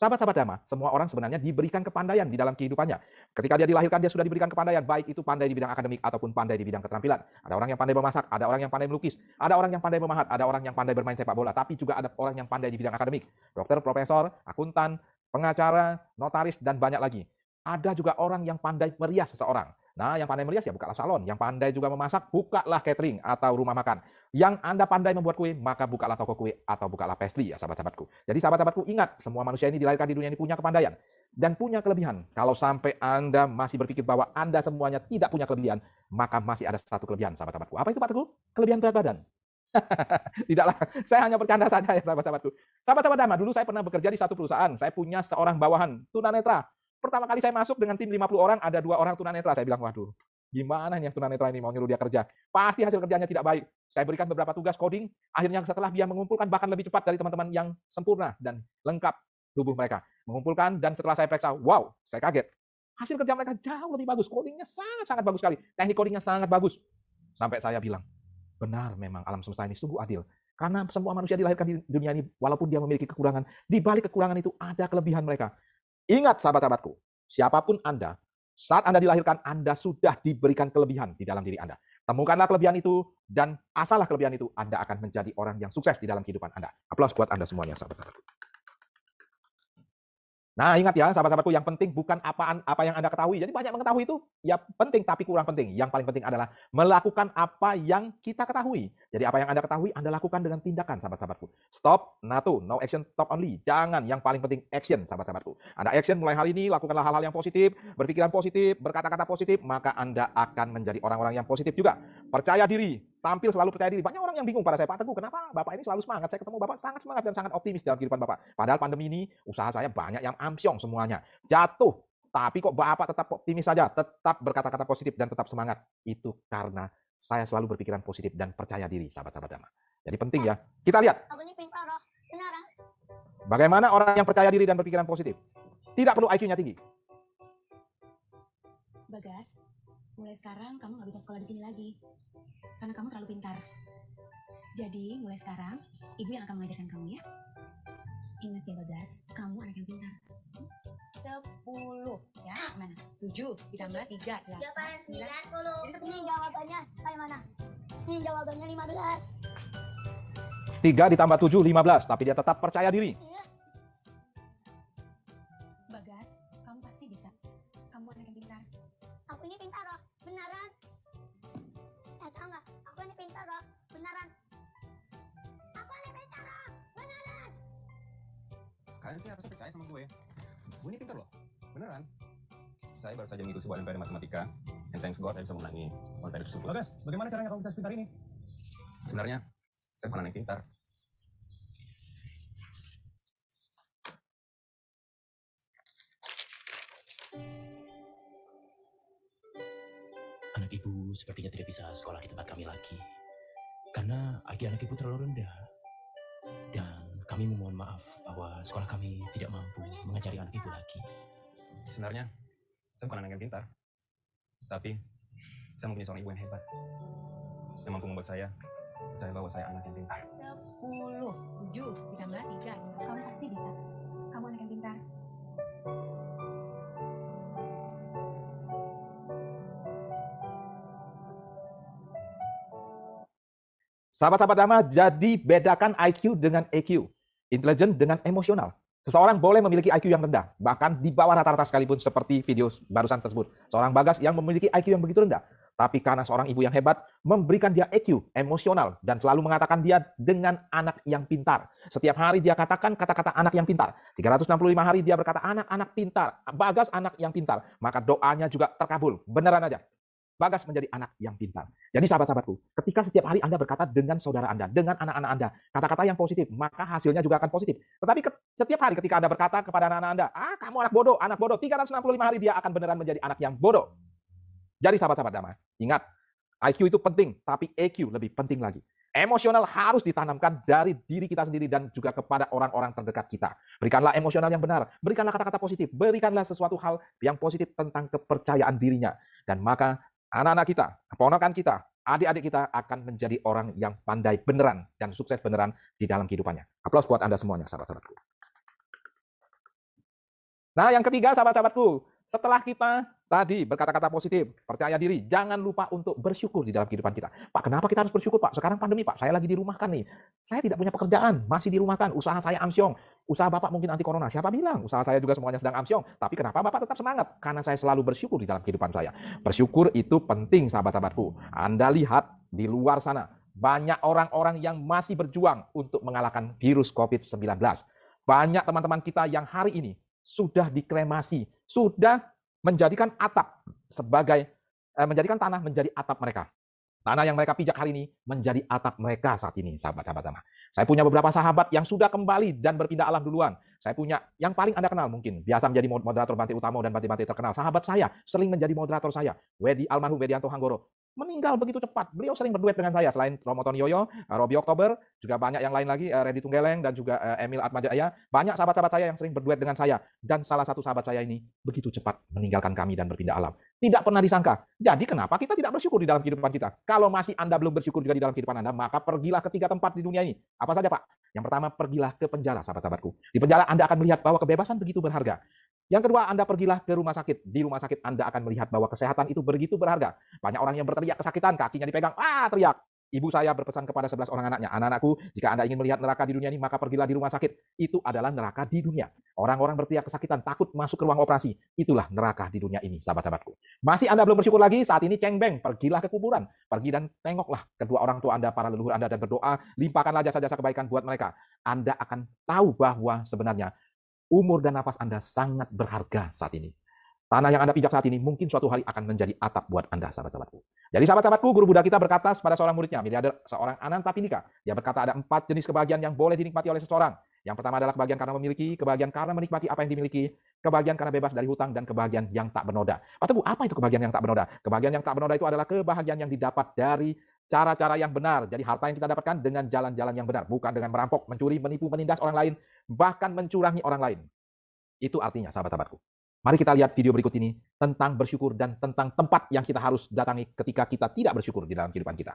Sahabat-sahabat Dhamma, semua orang sebenarnya diberikan kepandaian di dalam kehidupannya. Ketika dia dilahirkan, dia sudah diberikan kepandaian, baik itu pandai di bidang akademik ataupun pandai di bidang keterampilan. Ada orang yang pandai memasak, ada orang yang pandai melukis, ada orang yang pandai memahat, ada orang yang pandai bermain sepak bola, tapi juga ada orang yang pandai di bidang akademik. Dokter, profesor, akuntan, pengacara, notaris, dan banyak lagi. Ada juga orang yang pandai merias seseorang. Nah, yang pandai merias ya bukalah salon. Yang pandai juga memasak, bukalah catering atau rumah makan. Yang Anda pandai membuat kue, maka bukalah toko kue atau bukalah pastry ya sahabat-sahabatku. Jadi sahabat-sahabatku ingat, semua manusia ini dilahirkan di dunia ini punya kepandaian dan punya kelebihan. Kalau sampai Anda masih berpikir bahwa Anda semuanya tidak punya kelebihan, maka masih ada satu kelebihan sahabat-sahabatku. Apa itu Pak Teguh? Kelebihan berat badan. Tidaklah, saya hanya bercanda saja ya sahabat-sahabatku. Sahabat-sahabat Dama, dulu saya pernah bekerja di satu perusahaan. Saya punya seorang bawahan tunanetra. Pertama kali saya masuk dengan tim 50 orang, ada dua orang tunanetra. Saya bilang, waduh, Gimana yang tunanetra ini mau nyuruh dia kerja? Pasti hasil kerjanya tidak baik. Saya berikan beberapa tugas coding, akhirnya setelah dia mengumpulkan bahkan lebih cepat dari teman-teman yang sempurna dan lengkap tubuh mereka. Mengumpulkan dan setelah saya periksa, wow, saya kaget. Hasil kerja mereka jauh lebih bagus. Codingnya sangat-sangat bagus sekali. Teknik codingnya sangat bagus. Sampai saya bilang, benar memang alam semesta ini sungguh adil. Karena semua manusia dilahirkan di dunia ini, walaupun dia memiliki kekurangan, di balik kekurangan itu ada kelebihan mereka. Ingat sahabat-sahabatku, siapa pun Anda, saat Anda dilahirkan, Anda sudah diberikan kelebihan di dalam diri Anda. Temukanlah kelebihan itu dan asalah kelebihan itu, Anda akan menjadi orang yang sukses di dalam kehidupan Anda. Aplaus buat Anda semuanya, sahabat-sahabatku. Nah, ingat ya, sahabat-sahabatku, yang penting bukan apa apa yang Anda ketahui. Jadi banyak mengetahui itu ya penting tapi kurang penting. Yang paling penting adalah melakukan apa yang kita ketahui. Jadi apa yang Anda ketahui, Anda lakukan dengan tindakan, sahabat-sahabatku. Stop, nato, no action, stop only. Jangan, yang paling penting action, sahabat-sahabatku. Anda action mulai hari ini, lakukanlah hal-hal yang positif, berpikiran positif, berkata-kata positif, maka Anda akan menjadi orang-orang yang positif juga. Percaya diri, tampil selalu percaya diri. Banyak orang yang bingung pada saya, Pak Teguh, kenapa Bapak ini selalu semangat? Saya ketemu Bapak sangat semangat dan sangat optimis dalam kehidupan Bapak. Padahal pandemi ini, usaha saya banyak yang amsyong semuanya. Jatuh, tapi kok Bapak tetap optimis saja, tetap berkata-kata positif dan tetap semangat. Itu karena saya selalu berpikiran positif dan percaya diri, sahabat-sahabat Dhamma. Jadi penting ya. Kita lihat. Bagaimana orang yang percaya diri dan berpikiran positif? Tidak perlu IQ-nya tinggi. Bagas, mulai sekarang kamu nggak bisa sekolah di sini lagi karena kamu terlalu pintar. Jadi mulai sekarang ibu yang akan mengajarkan kamu ya. Ingat ya Bagas, kamu anak yang pintar. Sepuluh, ya mana? Tujuh ditambah tiga, delapan, sembilan, puluh. Jadi sepuluh. Ini jawabannya kayak mana? Ini jawabannya 15. 3 ditambah 7, 15. Tapi dia tetap percaya diri. Sebuah MPR matematika, and thanks God saya bisa memenangi materi tersebut. Bagas, bagaimana caranya kamu bisa sepintar ini? Sebenarnya, saya bukan anak yang pintar. Anak ibu sepertinya tidak bisa sekolah di tempat kami lagi. Karena IQ anak ibu terlalu rendah. Dan kami memohon maaf bahwa sekolah kami tidak mampu mengajari anak ibu lagi. Sebenarnya, saya bukan anak yang pintar. Tapi, saya mempunyai seorang ibu yang hebat. Yang mampu membuat saya percaya bahwa saya anak yang pintar. Sepuluh, tujuh ditambah tiga. Kamu pasti bisa. Kamu anak yang pintar. Sahabat-sahabat Dhamma, jadi bedakan IQ dengan EQ. Intelligent dengan emosional. Seseorang boleh memiliki IQ yang rendah, bahkan di bawah rata-rata sekalipun seperti video barusan tersebut. Seorang bagas yang memiliki IQ yang begitu rendah. tapi karena seorang ibu yang hebat memberikan dia EQ, emosional, dan selalu mengatakan dia dengan anak yang pintar. Setiap hari dia katakan kata-kata anak yang pintar. 365 hari dia berkata anak-anak pintar, Bagas anak yang pintar. Maka doanya juga terkabul. Beneran aja. Bagas menjadi anak yang pintar. Jadi sahabat-sahabatku, ketika setiap hari Anda berkata dengan saudara Anda, dengan anak-anak Anda, kata-kata yang positif, maka hasilnya juga akan positif. Tetapi setiap hari ketika Anda berkata kepada anak-anak Anda, ah kamu anak bodoh, anak bodoh, 365 hari dia akan beneran menjadi anak yang bodoh. Jadi sahabat-sahabat damai, ingat, IQ itu penting, tapi EQ lebih penting lagi. Emosional harus ditanamkan dari diri kita sendiri dan juga kepada orang-orang terdekat kita. Berikanlah emosional yang benar, berikanlah kata-kata positif, berikanlah sesuatu hal yang positif tentang kepercayaan dirinya. Dan maka anak-anak kita, keponakan kita, adik-adik kita akan menjadi orang yang pandai beneran dan sukses beneran di dalam kehidupannya. Aplaus buat Anda semuanya, sahabat-sahabatku. Nah, yang ketiga, sahabat-sahabatku, setelah kita tadi berkata-kata positif, percaya diri, jangan lupa untuk bersyukur di dalam kehidupan kita. Pak, kenapa kita harus bersyukur, Pak? Sekarang pandemi, Pak. Saya lagi dirumahkan nih. Saya tidak punya pekerjaan, masih dirumahkan. Usaha saya amsyong. Usaha Bapak mungkin anti corona. Siapa bilang? Usaha saya juga semuanya sedang amsyong. Tapi kenapa Bapak tetap semangat? Karena saya selalu bersyukur di dalam kehidupan saya. Bersyukur itu penting, sahabat-sahabatku. Anda lihat di luar sana, banyak orang-orang yang masih berjuang untuk mengalahkan virus COVID-19. Banyak teman-teman kita yang hari ini sudah dikremasi, sudah menjadikan atap sebagai eh, menjadikan tanah menjadi atap mereka. Tanah yang mereka pijak hari ini menjadi atap mereka saat ini, sahabat-sahabat tanah. Saya punya beberapa sahabat yang sudah kembali dan berpindah alam duluan. Saya punya yang paling Anda kenal mungkin, biasa menjadi moderator Banti Utama dan Banti-Banti terkenal. Sahabat saya sering menjadi moderator saya, Wedi almarhum Wedianto Hanggoro meninggal begitu cepat. Beliau sering berduet dengan saya selain Romoton Yoyo, eh, Robi Oktober, juga banyak yang lain lagi, eh, Randy Tunggeleng dan juga eh, Emil Atmajaya. Banyak sahabat-sahabat saya yang sering berduet dengan saya dan salah satu sahabat saya ini begitu cepat meninggalkan kami dan berpindah alam. Tidak pernah disangka. Jadi kenapa kita tidak bersyukur di dalam kehidupan kita? Kalau masih Anda belum bersyukur juga di dalam kehidupan Anda, maka pergilah ke tiga tempat di dunia ini. Apa saja, Pak? Yang pertama, pergilah ke penjara, sahabat-sahabatku. Di penjara Anda akan melihat bahwa kebebasan begitu berharga. Yang kedua, Anda pergilah ke rumah sakit. Di rumah sakit Anda akan melihat bahwa kesehatan itu begitu berharga. Banyak orang yang berteriak kesakitan, kakinya dipegang, ah teriak. Ibu saya berpesan kepada 11 orang anaknya, anak-anakku, jika Anda ingin melihat neraka di dunia ini, maka pergilah di rumah sakit. Itu adalah neraka di dunia. Orang-orang berteriak kesakitan, takut masuk ke ruang operasi. Itulah neraka di dunia ini, sahabat-sahabatku. Masih Anda belum bersyukur lagi, saat ini ceng beng, pergilah ke kuburan. Pergi dan tengoklah kedua orang tua Anda, para leluhur Anda, dan berdoa, limpahkanlah jasa-jasa kebaikan buat mereka. Anda akan tahu bahwa sebenarnya umur dan nafas Anda sangat berharga saat ini. Tanah yang Anda pijak saat ini mungkin suatu hari akan menjadi atap buat Anda, sahabat-sahabatku. Jadi sahabat-sahabatku, guru Buddha kita berkata pada seorang muridnya, miliarder seorang Ananta Pindika. Dia berkata ada empat jenis kebahagiaan yang boleh dinikmati oleh seseorang. Yang pertama adalah kebahagiaan karena memiliki, kebahagiaan karena menikmati apa yang dimiliki, kebahagiaan karena bebas dari hutang, dan kebahagiaan yang tak bernoda. Pak Teguh, apa itu kebahagiaan yang tak bernoda? Kebahagiaan yang tak bernoda itu adalah kebahagiaan yang didapat dari cara-cara yang benar. Jadi harta yang kita dapatkan dengan jalan-jalan yang benar. Bukan dengan merampok, mencuri, menipu, menindas orang lain, bahkan mencurangi orang lain. Itu artinya sahabat-sahabatku. Mari kita lihat video berikut ini tentang bersyukur dan tentang tempat yang kita harus datangi ketika kita tidak bersyukur di dalam kehidupan kita.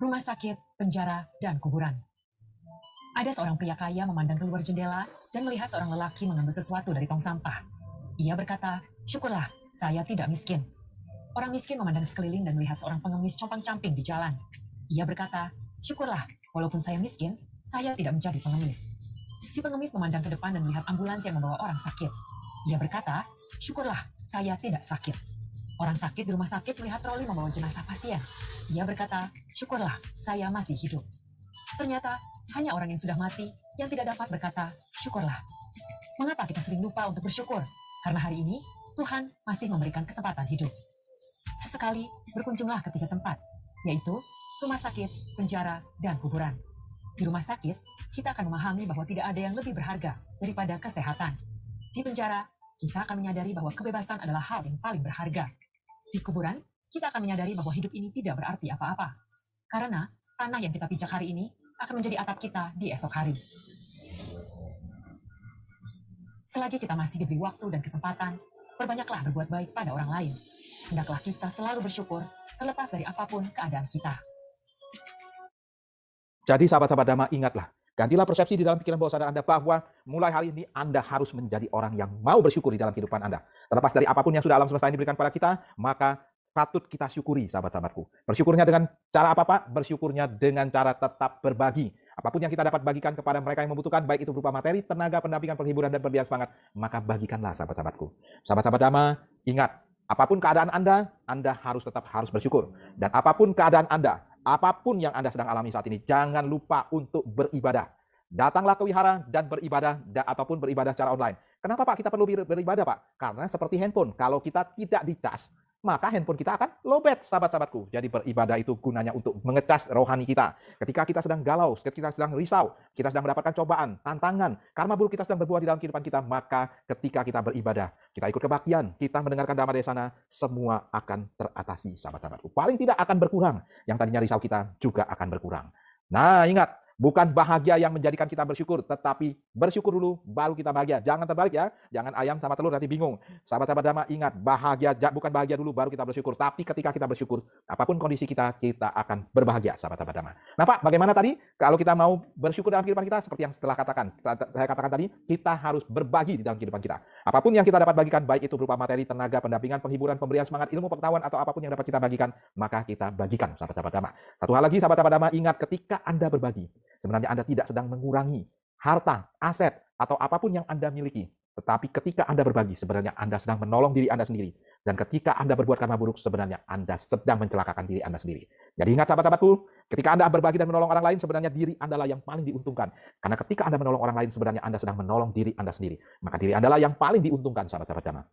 Rumah sakit, penjara, dan kuburan. Ada seorang pria kaya memandang keluar jendela dan melihat seorang lelaki mengambil sesuatu dari tong sampah. Ia berkata, syukurlah, saya tidak miskin. Orang miskin memandang sekeliling dan melihat seorang pengemis compang-camping di jalan. Ia berkata, syukurlah, walaupun saya miskin, saya tidak menjadi pengemis. Si pengemis memandang ke depan dan melihat ambulans yang membawa orang sakit. Ia berkata, syukurlah saya tidak sakit. Orang sakit di rumah sakit melihat troli membawa jenazah pasien. Ia berkata, syukurlah saya masih hidup. Ternyata hanya orang yang sudah mati yang tidak dapat berkata, syukurlah. Mengapa kita sering lupa untuk bersyukur? Karena hari ini Tuhan masih memberikan kesempatan hidup. Sesekali berkunjunglah ke tiga tempat, yaitu rumah sakit, penjara, dan kuburan. Di rumah sakit, kita akan memahami bahwa tidak ada yang lebih berharga daripada kesehatan. Di penjara, kita akan menyadari bahwa kebebasan adalah hal yang paling berharga. Di kuburan, kita akan menyadari bahwa hidup ini tidak berarti apa-apa. Karena tanah yang kita pijak hari ini akan menjadi atap kita di esok hari. Selagi kita masih diberi waktu dan kesempatan, perbanyaklah berbuat baik pada orang lain. Hendaklah kita selalu bersyukur terlepas dari apa pun keadaan kita. Jadi sahabat-sahabat Dhamma ingatlah, gantilah persepsi di dalam pikiran bawah sadar Anda bahwa mulai hari ini Anda harus menjadi orang yang mau bersyukur di dalam kehidupan Anda. Terlepas dari apa pun yang sudah alam semesta ini berikan pada kita, maka patut kita syukuri sahabat-sahabatku. Bersyukurnya dengan cara apa Pak? Bersyukurnya dengan cara tetap berbagi. Apa pun yang kita dapat bagikan kepada mereka yang membutuhkan, baik itu berupa materi, tenaga, pendampingan, penghiburan, dan perbiayaan semangat, maka bagikanlah sahabat-sahabatku. Sahabat-sahabat Dhamma, ingat, Apa pun keadaan Anda, Anda harus tetap harus bersyukur. Dan apa pun keadaan Anda, apa pun yang Anda sedang alami saat ini, jangan lupa untuk beribadah. Datanglah ke wihara dan beribadah da, ataupun beribadah secara online. Kenapa Pak kita perlu beribadah Pak? Karena seperti handphone, kalau kita tidak dicas, maka handphone kita akan lowbat, sahabat-sahabatku. Jadi beribadah itu gunanya untuk mengecas rohani kita. Ketika kita sedang galau, ketika kita sedang risau, kita sedang mendapatkan cobaan, tantangan, karma buruk kita sedang berbuah di dalam kehidupan kita, maka ketika kita beribadah, kita ikut kebaktian, kita mendengarkan dhamma sana, semua akan teratasi, sahabat-sahabatku. Paling tidak akan berkurang. Yang tadinya risau kita juga akan berkurang. Nah, ingat, Bukan bahagia yang menjadikan kita bersyukur, tetapi bersyukur dulu baru kita bahagia. Jangan terbalik ya. Jangan ayam sama telur nanti bingung. Sahabat-sahabat dama ingat, bahagia bukan bahagia dulu baru kita bersyukur, tapi ketika kita bersyukur, apa pun kondisi kita, kita akan berbahagia, sahabat-sahabat dama. Nah, Pak, bagaimana tadi kalau kita mau bersyukur dalam kehidupan kita seperti yang setelah katakan, saya katakan tadi, kita harus berbagi di dalam kehidupan kita. Apa pun yang kita dapat bagikan, baik itu berupa materi, tenaga, pendampingan, penghiburan, pemberian semangat, ilmu pengetahuan atau apa pun yang dapat kita bagikan, maka kita bagikan, sahabat-sahabat dama. Satu hal lagi, sahabat-sahabat dama, ingat ketika Anda berbagi, Sebenarnya Anda tidak sedang mengurangi harta, aset, atau apa pun yang Anda miliki. Tetapi ketika Anda berbagi, sebenarnya Anda sedang menolong diri Anda sendiri. Dan ketika Anda berbuat karma buruk, sebenarnya Anda sedang mencelakakan diri Anda sendiri. Jadi ingat sahabat-sahabatku, ketika Anda berbagi dan menolong orang lain, sebenarnya diri Anda lah yang paling diuntungkan. Karena ketika Anda menolong orang lain, sebenarnya Anda sedang menolong diri Anda sendiri. Maka diri Anda lah yang paling diuntungkan, sahabat-sahabat jamaah.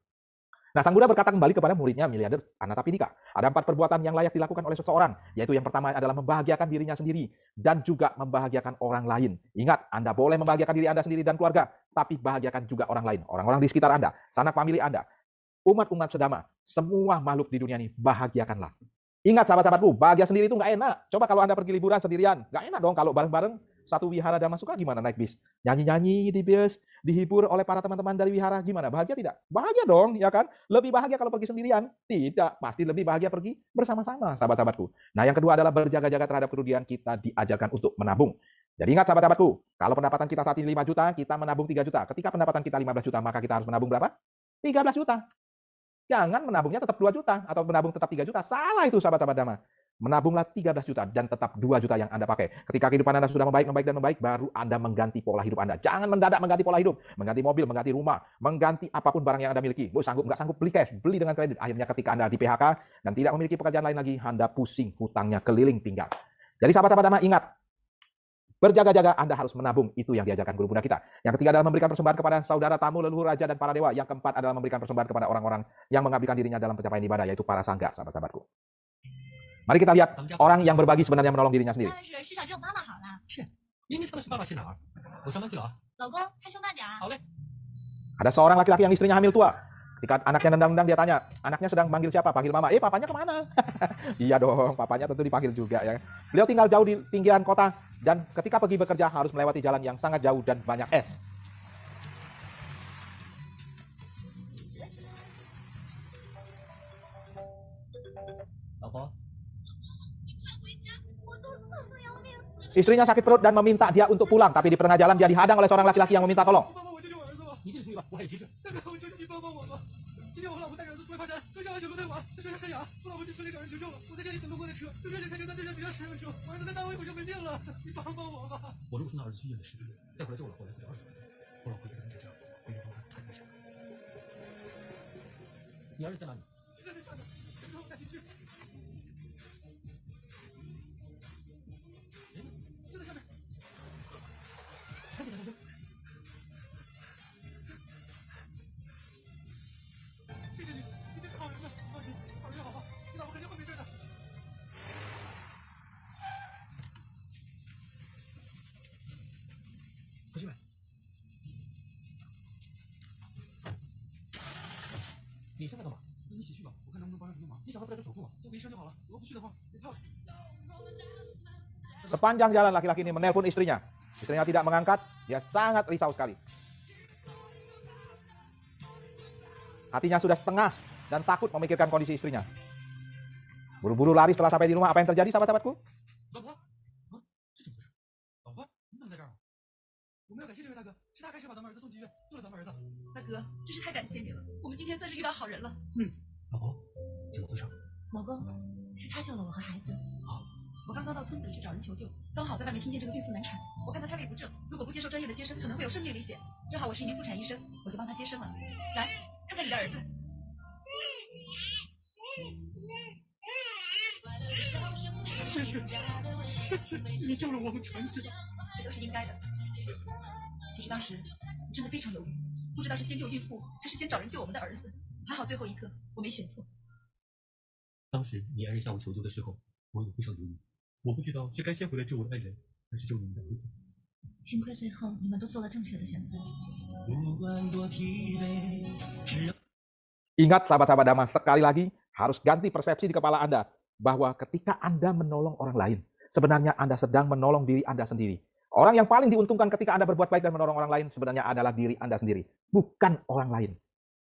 Nah, Sang Buddha berkata kembali kepada muridnya miliarder Anatapindika. Ada empat perbuatan yang layak dilakukan oleh seseorang, yaitu yang pertama adalah membahagiakan dirinya sendiri dan juga membahagiakan orang lain. Ingat, Anda boleh membahagiakan diri Anda sendiri dan keluarga, tapi bahagiakan juga orang lain, orang-orang di sekitar Anda, sanak famili Anda, umat-umat sedama, semua makhluk di dunia ini bahagiakanlah. Ingat sahabat-sahabatku, bahagia sendiri itu nggak enak. Coba kalau Anda pergi liburan sendirian, nggak enak dong kalau bareng-bareng satu wihara Dhamma Suka gimana naik bis? Nyanyi-nyanyi di bis, dihibur oleh para teman-teman dari wihara gimana? Bahagia tidak? Bahagia dong, ya kan? Lebih bahagia kalau pergi sendirian? Tidak, pasti lebih bahagia pergi bersama-sama, sahabat-sahabatku. Nah, yang kedua adalah berjaga-jaga terhadap kerugian kita diajarkan untuk menabung. Jadi ingat sahabat-sahabatku, kalau pendapatan kita saat ini 5 juta, kita menabung 3 juta. Ketika pendapatan kita 15 juta, maka kita harus menabung berapa? 13 juta. Jangan menabungnya tetap 2 juta atau menabung tetap 3 juta. Salah itu sahabat-sahabat Dhamma menabunglah 13 juta dan tetap 2 juta yang Anda pakai. Ketika kehidupan Anda sudah membaik, membaik, dan membaik, baru Anda mengganti pola hidup Anda. Jangan mendadak mengganti pola hidup. Mengganti mobil, mengganti rumah, mengganti apa pun barang yang Anda miliki. Bu, sanggup, nggak sanggup beli cash, beli dengan kredit. Akhirnya ketika Anda di PHK dan tidak memiliki pekerjaan lain lagi, Anda pusing, hutangnya keliling pinggang. Jadi sahabat-sahabat ingat, Berjaga-jaga Anda harus menabung. Itu yang diajarkan guru Buddha kita. Yang ketiga adalah memberikan persembahan kepada saudara tamu, leluhur, raja, dan para dewa. Yang keempat adalah memberikan persembahan kepada orang-orang yang mengabdikan dirinya dalam pencapaian ibadah, yaitu para sangga, sahabat-sahabatku. Mari kita lihat orang yang berbagi sebenarnya menolong dirinya sendiri. Ada seorang laki-laki yang istrinya hamil tua. Ketika anaknya nendang-nendang dia tanya, anaknya sedang manggil siapa? Panggil mama. Eh, papanya ke mana? iya dong, papanya tentu dipanggil juga ya. Beliau tinggal jauh di pinggiran kota dan ketika pergi bekerja harus melewati jalan yang sangat jauh dan banyak es. Istrinya sakit perut dan meminta dia untuk pulang, tapi di tengah jalan dia dihadang oleh seorang laki-laki yang meminta tolong. Sepanjang jalan laki-laki ini menelpon istrinya. Istrinya tidak mengangkat, dia sangat risau sekali. Hatinya sudah setengah dan takut memikirkan kondisi istrinya. Buru-buru lari setelah sampai di rumah, apa yang terjadi sahabat-sahabatku? 老公，是他救了我和孩子。我刚刚到村子去找人求救，刚好在外面听见这个孕妇难产，我看她胎位不正，如果不接受专业的接生，可能会有生命危险。正好我是一名妇产医生，我就帮她接生了。来，看看你的儿子。谢谢，谢谢你救了我们全家，这都是应该的。其实当时我真的非常犹豫，不知道是先救孕妇，还是先找人救我们的儿子。还好最后一刻我没选错。当时你爱人向我求救的时候，我也非常犹豫，我不知道是该先回来救我的爱人，还是救你们的儿子。幸亏最后你们都做了正确的选择。 Ingat sahabat-sahabat Dhamma, sekali lagi harus ganti persepsi di kepala Anda bahwa ketika Anda menolong orang lain, sebenarnya Anda sedang menolong diri Anda sendiri. Orang yang paling diuntungkan ketika Anda berbuat baik dan menolong orang lain sebenarnya adalah diri Anda sendiri, bukan orang lain.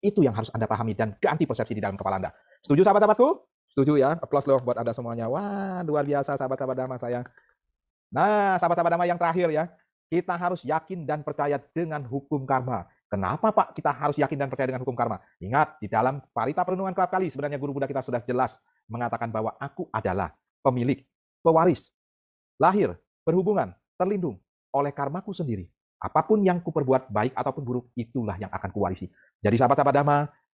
Itu yang harus Anda pahami dan ganti persepsi di dalam kepala Anda. Setuju sahabat-sahabatku? Setuju ya? Applause loh buat Anda semuanya. Wah, luar biasa sahabat-sahabat Dhamma saya. Nah, sahabat-sahabat Dhamma yang terakhir ya. Kita harus yakin dan percaya dengan hukum karma. Kenapa Pak kita harus yakin dan percaya dengan hukum karma? Ingat, di dalam Parita Perenungan kerap kali sebenarnya guru Buddha kita sudah jelas mengatakan bahwa aku adalah pemilik, pewaris, lahir, berhubungan, terlindung oleh karmaku sendiri. Apa pun yang kuperbuat baik ataupun buruk, itulah yang akan kuwarisi. Jadi sahabat-sahabat Dhamma,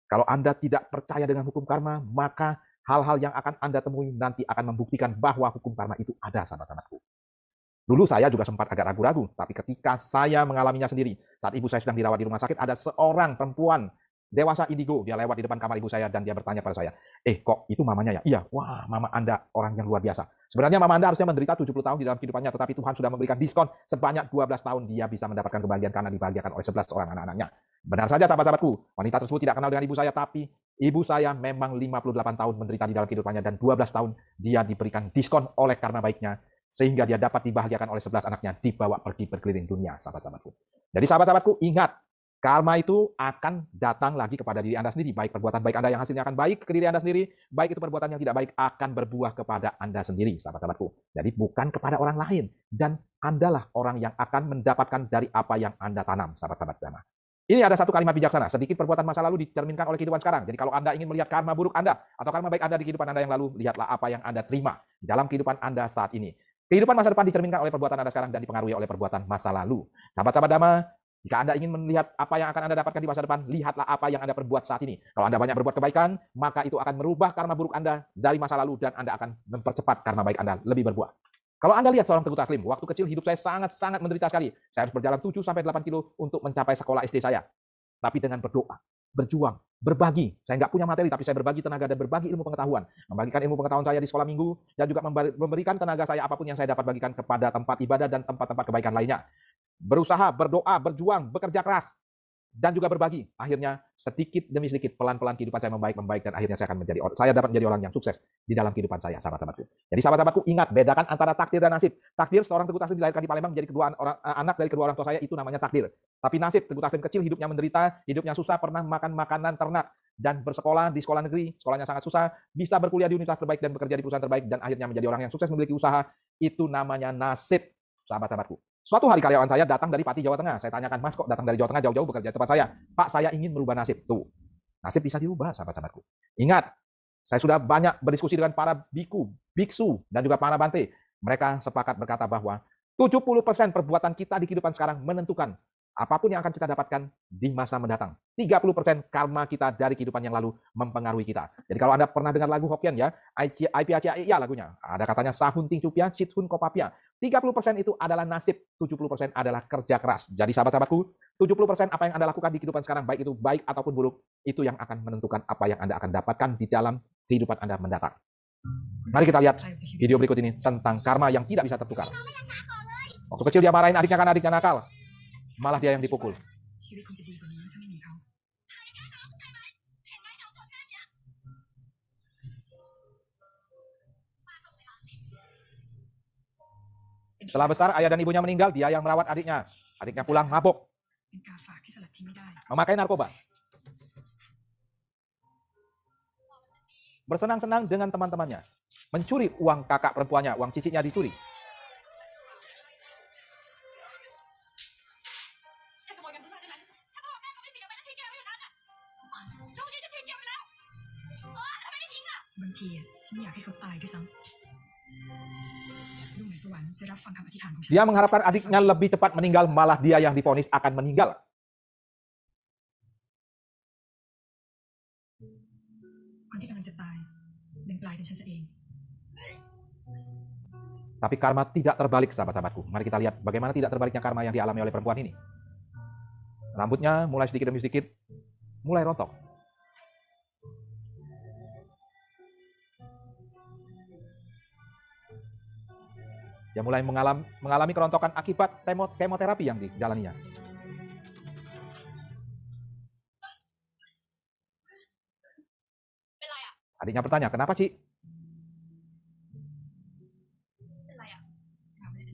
kalau Anda tidak percaya dengan hukum karma, maka hal-hal yang akan Anda temui nanti akan membuktikan bahwa hukum karma itu ada sahabat-sahabatku. Dulu saya juga sempat agak ragu-ragu, tapi ketika saya mengalaminya sendiri, saat ibu saya sedang dirawat di rumah sakit, ada seorang perempuan dewasa indigo, dia lewat di depan kamar ibu saya dan dia bertanya pada saya, eh kok itu mamanya ya? Iya, wah mama anda orang yang luar biasa. Sebenarnya mama anda harusnya menderita 70 tahun di dalam kehidupannya, tetapi Tuhan sudah memberikan diskon sebanyak 12 tahun dia bisa mendapatkan kebahagiaan karena dibahagiakan oleh 11 orang anak-anaknya. Benar saja sahabat-sahabatku, wanita tersebut tidak kenal dengan ibu saya, tapi ibu saya memang 58 tahun menderita di dalam kehidupannya dan 12 tahun dia diberikan diskon oleh karena baiknya sehingga dia dapat dibahagiakan oleh 11 anaknya dibawa pergi berkeliling dunia, sahabat-sahabatku. Jadi sahabat-sahabatku, ingat, karma itu akan datang lagi kepada diri Anda sendiri, baik perbuatan baik Anda yang hasilnya akan baik ke diri Anda sendiri, baik itu perbuatan yang tidak baik akan berbuah kepada Anda sendiri, sahabat-sahabatku. Jadi bukan kepada orang lain dan Andalah orang yang akan mendapatkan dari apa yang Anda tanam, sahabat-sahabat Dhamma. Ini ada satu kalimat bijaksana, sedikit perbuatan masa lalu dicerminkan oleh kehidupan sekarang. Jadi kalau Anda ingin melihat karma buruk Anda atau karma baik Anda di kehidupan Anda yang lalu, lihatlah apa yang Anda terima dalam kehidupan Anda saat ini. Kehidupan masa depan dicerminkan oleh perbuatan Anda sekarang dan dipengaruhi oleh perbuatan masa lalu. Sahabat-sahabat Dhamma, jika Anda ingin melihat apa yang akan Anda dapatkan di masa depan, lihatlah apa yang Anda perbuat saat ini. Kalau Anda banyak berbuat kebaikan, maka itu akan merubah karma buruk Anda dari masa lalu dan Anda akan mempercepat karma baik Anda lebih berbuah. Kalau Anda lihat seorang Teguh Taslim, waktu kecil hidup saya sangat-sangat menderita sekali. Saya harus berjalan 7 sampai 8 kilo untuk mencapai sekolah SD saya. Tapi dengan berdoa, berjuang, berbagi. Saya nggak punya materi, tapi saya berbagi tenaga dan berbagi ilmu pengetahuan. Membagikan ilmu pengetahuan saya di sekolah minggu, dan juga memberikan tenaga saya apa pun yang saya dapat bagikan kepada tempat ibadah dan tempat-tempat kebaikan lainnya. Berusaha, berdoa, berjuang, bekerja keras, dan juga berbagi. Akhirnya sedikit demi sedikit pelan-pelan kehidupan saya membaik membaik dan akhirnya saya akan menjadi saya dapat menjadi orang yang sukses di dalam kehidupan saya, sahabat-sahabatku. Jadi sahabat-sahabatku ingat bedakan antara takdir dan nasib. Takdir seorang Teguh Taslim dilahirkan di Palembang menjadi kedua orang anak dari kedua orang tua saya itu namanya takdir. Tapi nasib Teguh Taslim kecil hidupnya menderita, hidupnya susah, pernah makan makanan ternak dan bersekolah di sekolah negeri, sekolahnya sangat susah, bisa berkuliah di universitas terbaik dan bekerja di perusahaan terbaik dan akhirnya menjadi orang yang sukses memiliki usaha, itu namanya nasib, sahabat-sahabatku. Suatu hari karyawan saya datang dari Pati, Jawa Tengah. Saya tanyakan, Mas kok datang dari Jawa Tengah jauh-jauh bekerja tempat saya? Pak, saya ingin merubah nasib. Tuh, nasib bisa dirubah, sahabat-sahabatku. Ingat, saya sudah banyak berdiskusi dengan para biku, biksu, dan juga para bante. Mereka sepakat berkata bahwa 70% perbuatan kita di kehidupan sekarang menentukan apa pun yang akan kita dapatkan di masa mendatang. 30% karma kita dari kehidupan yang lalu mempengaruhi kita. Jadi kalau Anda pernah dengar lagu Hokkien ya, IPACA ya lagunya. Ada katanya Sahun Ting Cupia, Chithun Kopapia. 30% itu adalah nasib, 70% adalah kerja keras. Jadi sahabat-sahabatku, 70% apa yang Anda lakukan di kehidupan sekarang, baik itu baik ataupun buruk, itu yang akan menentukan apa yang Anda akan dapatkan di dalam kehidupan Anda mendatang. Mari kita lihat video berikut ini tentang karma yang tidak bisa tertukar. Waktu kecil dia marahin adiknya karena adiknya nakal. Malah dia yang dipukul. Setelah besar, ayah dan ibunya meninggal, dia yang merawat adiknya. Adiknya pulang mabuk. Memakai narkoba. Bersenang-senang dengan teman-temannya. Mencuri uang kakak perempuannya, uang cicitnya dicuri. Dia mengharapkan adiknya lebih cepat meninggal, malah dia yang difonis akan meninggal. Tapi karma tidak terbalik, sahabat-sahabatku. Mari kita lihat bagaimana tidak terbaliknya karma yang dialami oleh perempuan ini. Rambutnya mulai sedikit demi sedikit mulai rontok. Dia mulai mengalami, mengalami kerontokan akibat kemoterapi yang dijalaninya. Adiknya bertanya, kenapa Ci?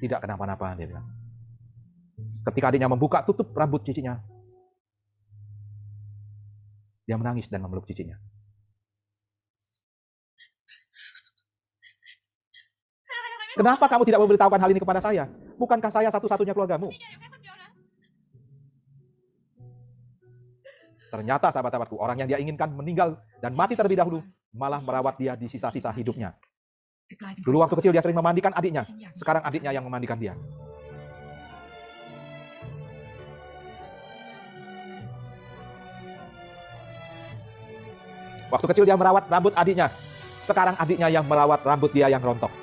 Tidak kenapa-napa, dia bilang. Ketika adiknya membuka tutup rambut cicinya, dia menangis dan memeluk cicinya. Kenapa kamu tidak memberitahukan hal ini kepada saya? Bukankah saya satu-satunya keluargamu? Ternyata sahabat-sahabatku, orang yang dia inginkan meninggal dan mati terlebih dahulu, malah merawat dia di sisa-sisa hidupnya. Dulu waktu kecil dia sering memandikan adiknya, sekarang adiknya yang memandikan dia. Waktu kecil dia merawat rambut adiknya, sekarang adiknya yang merawat rambut dia yang rontok.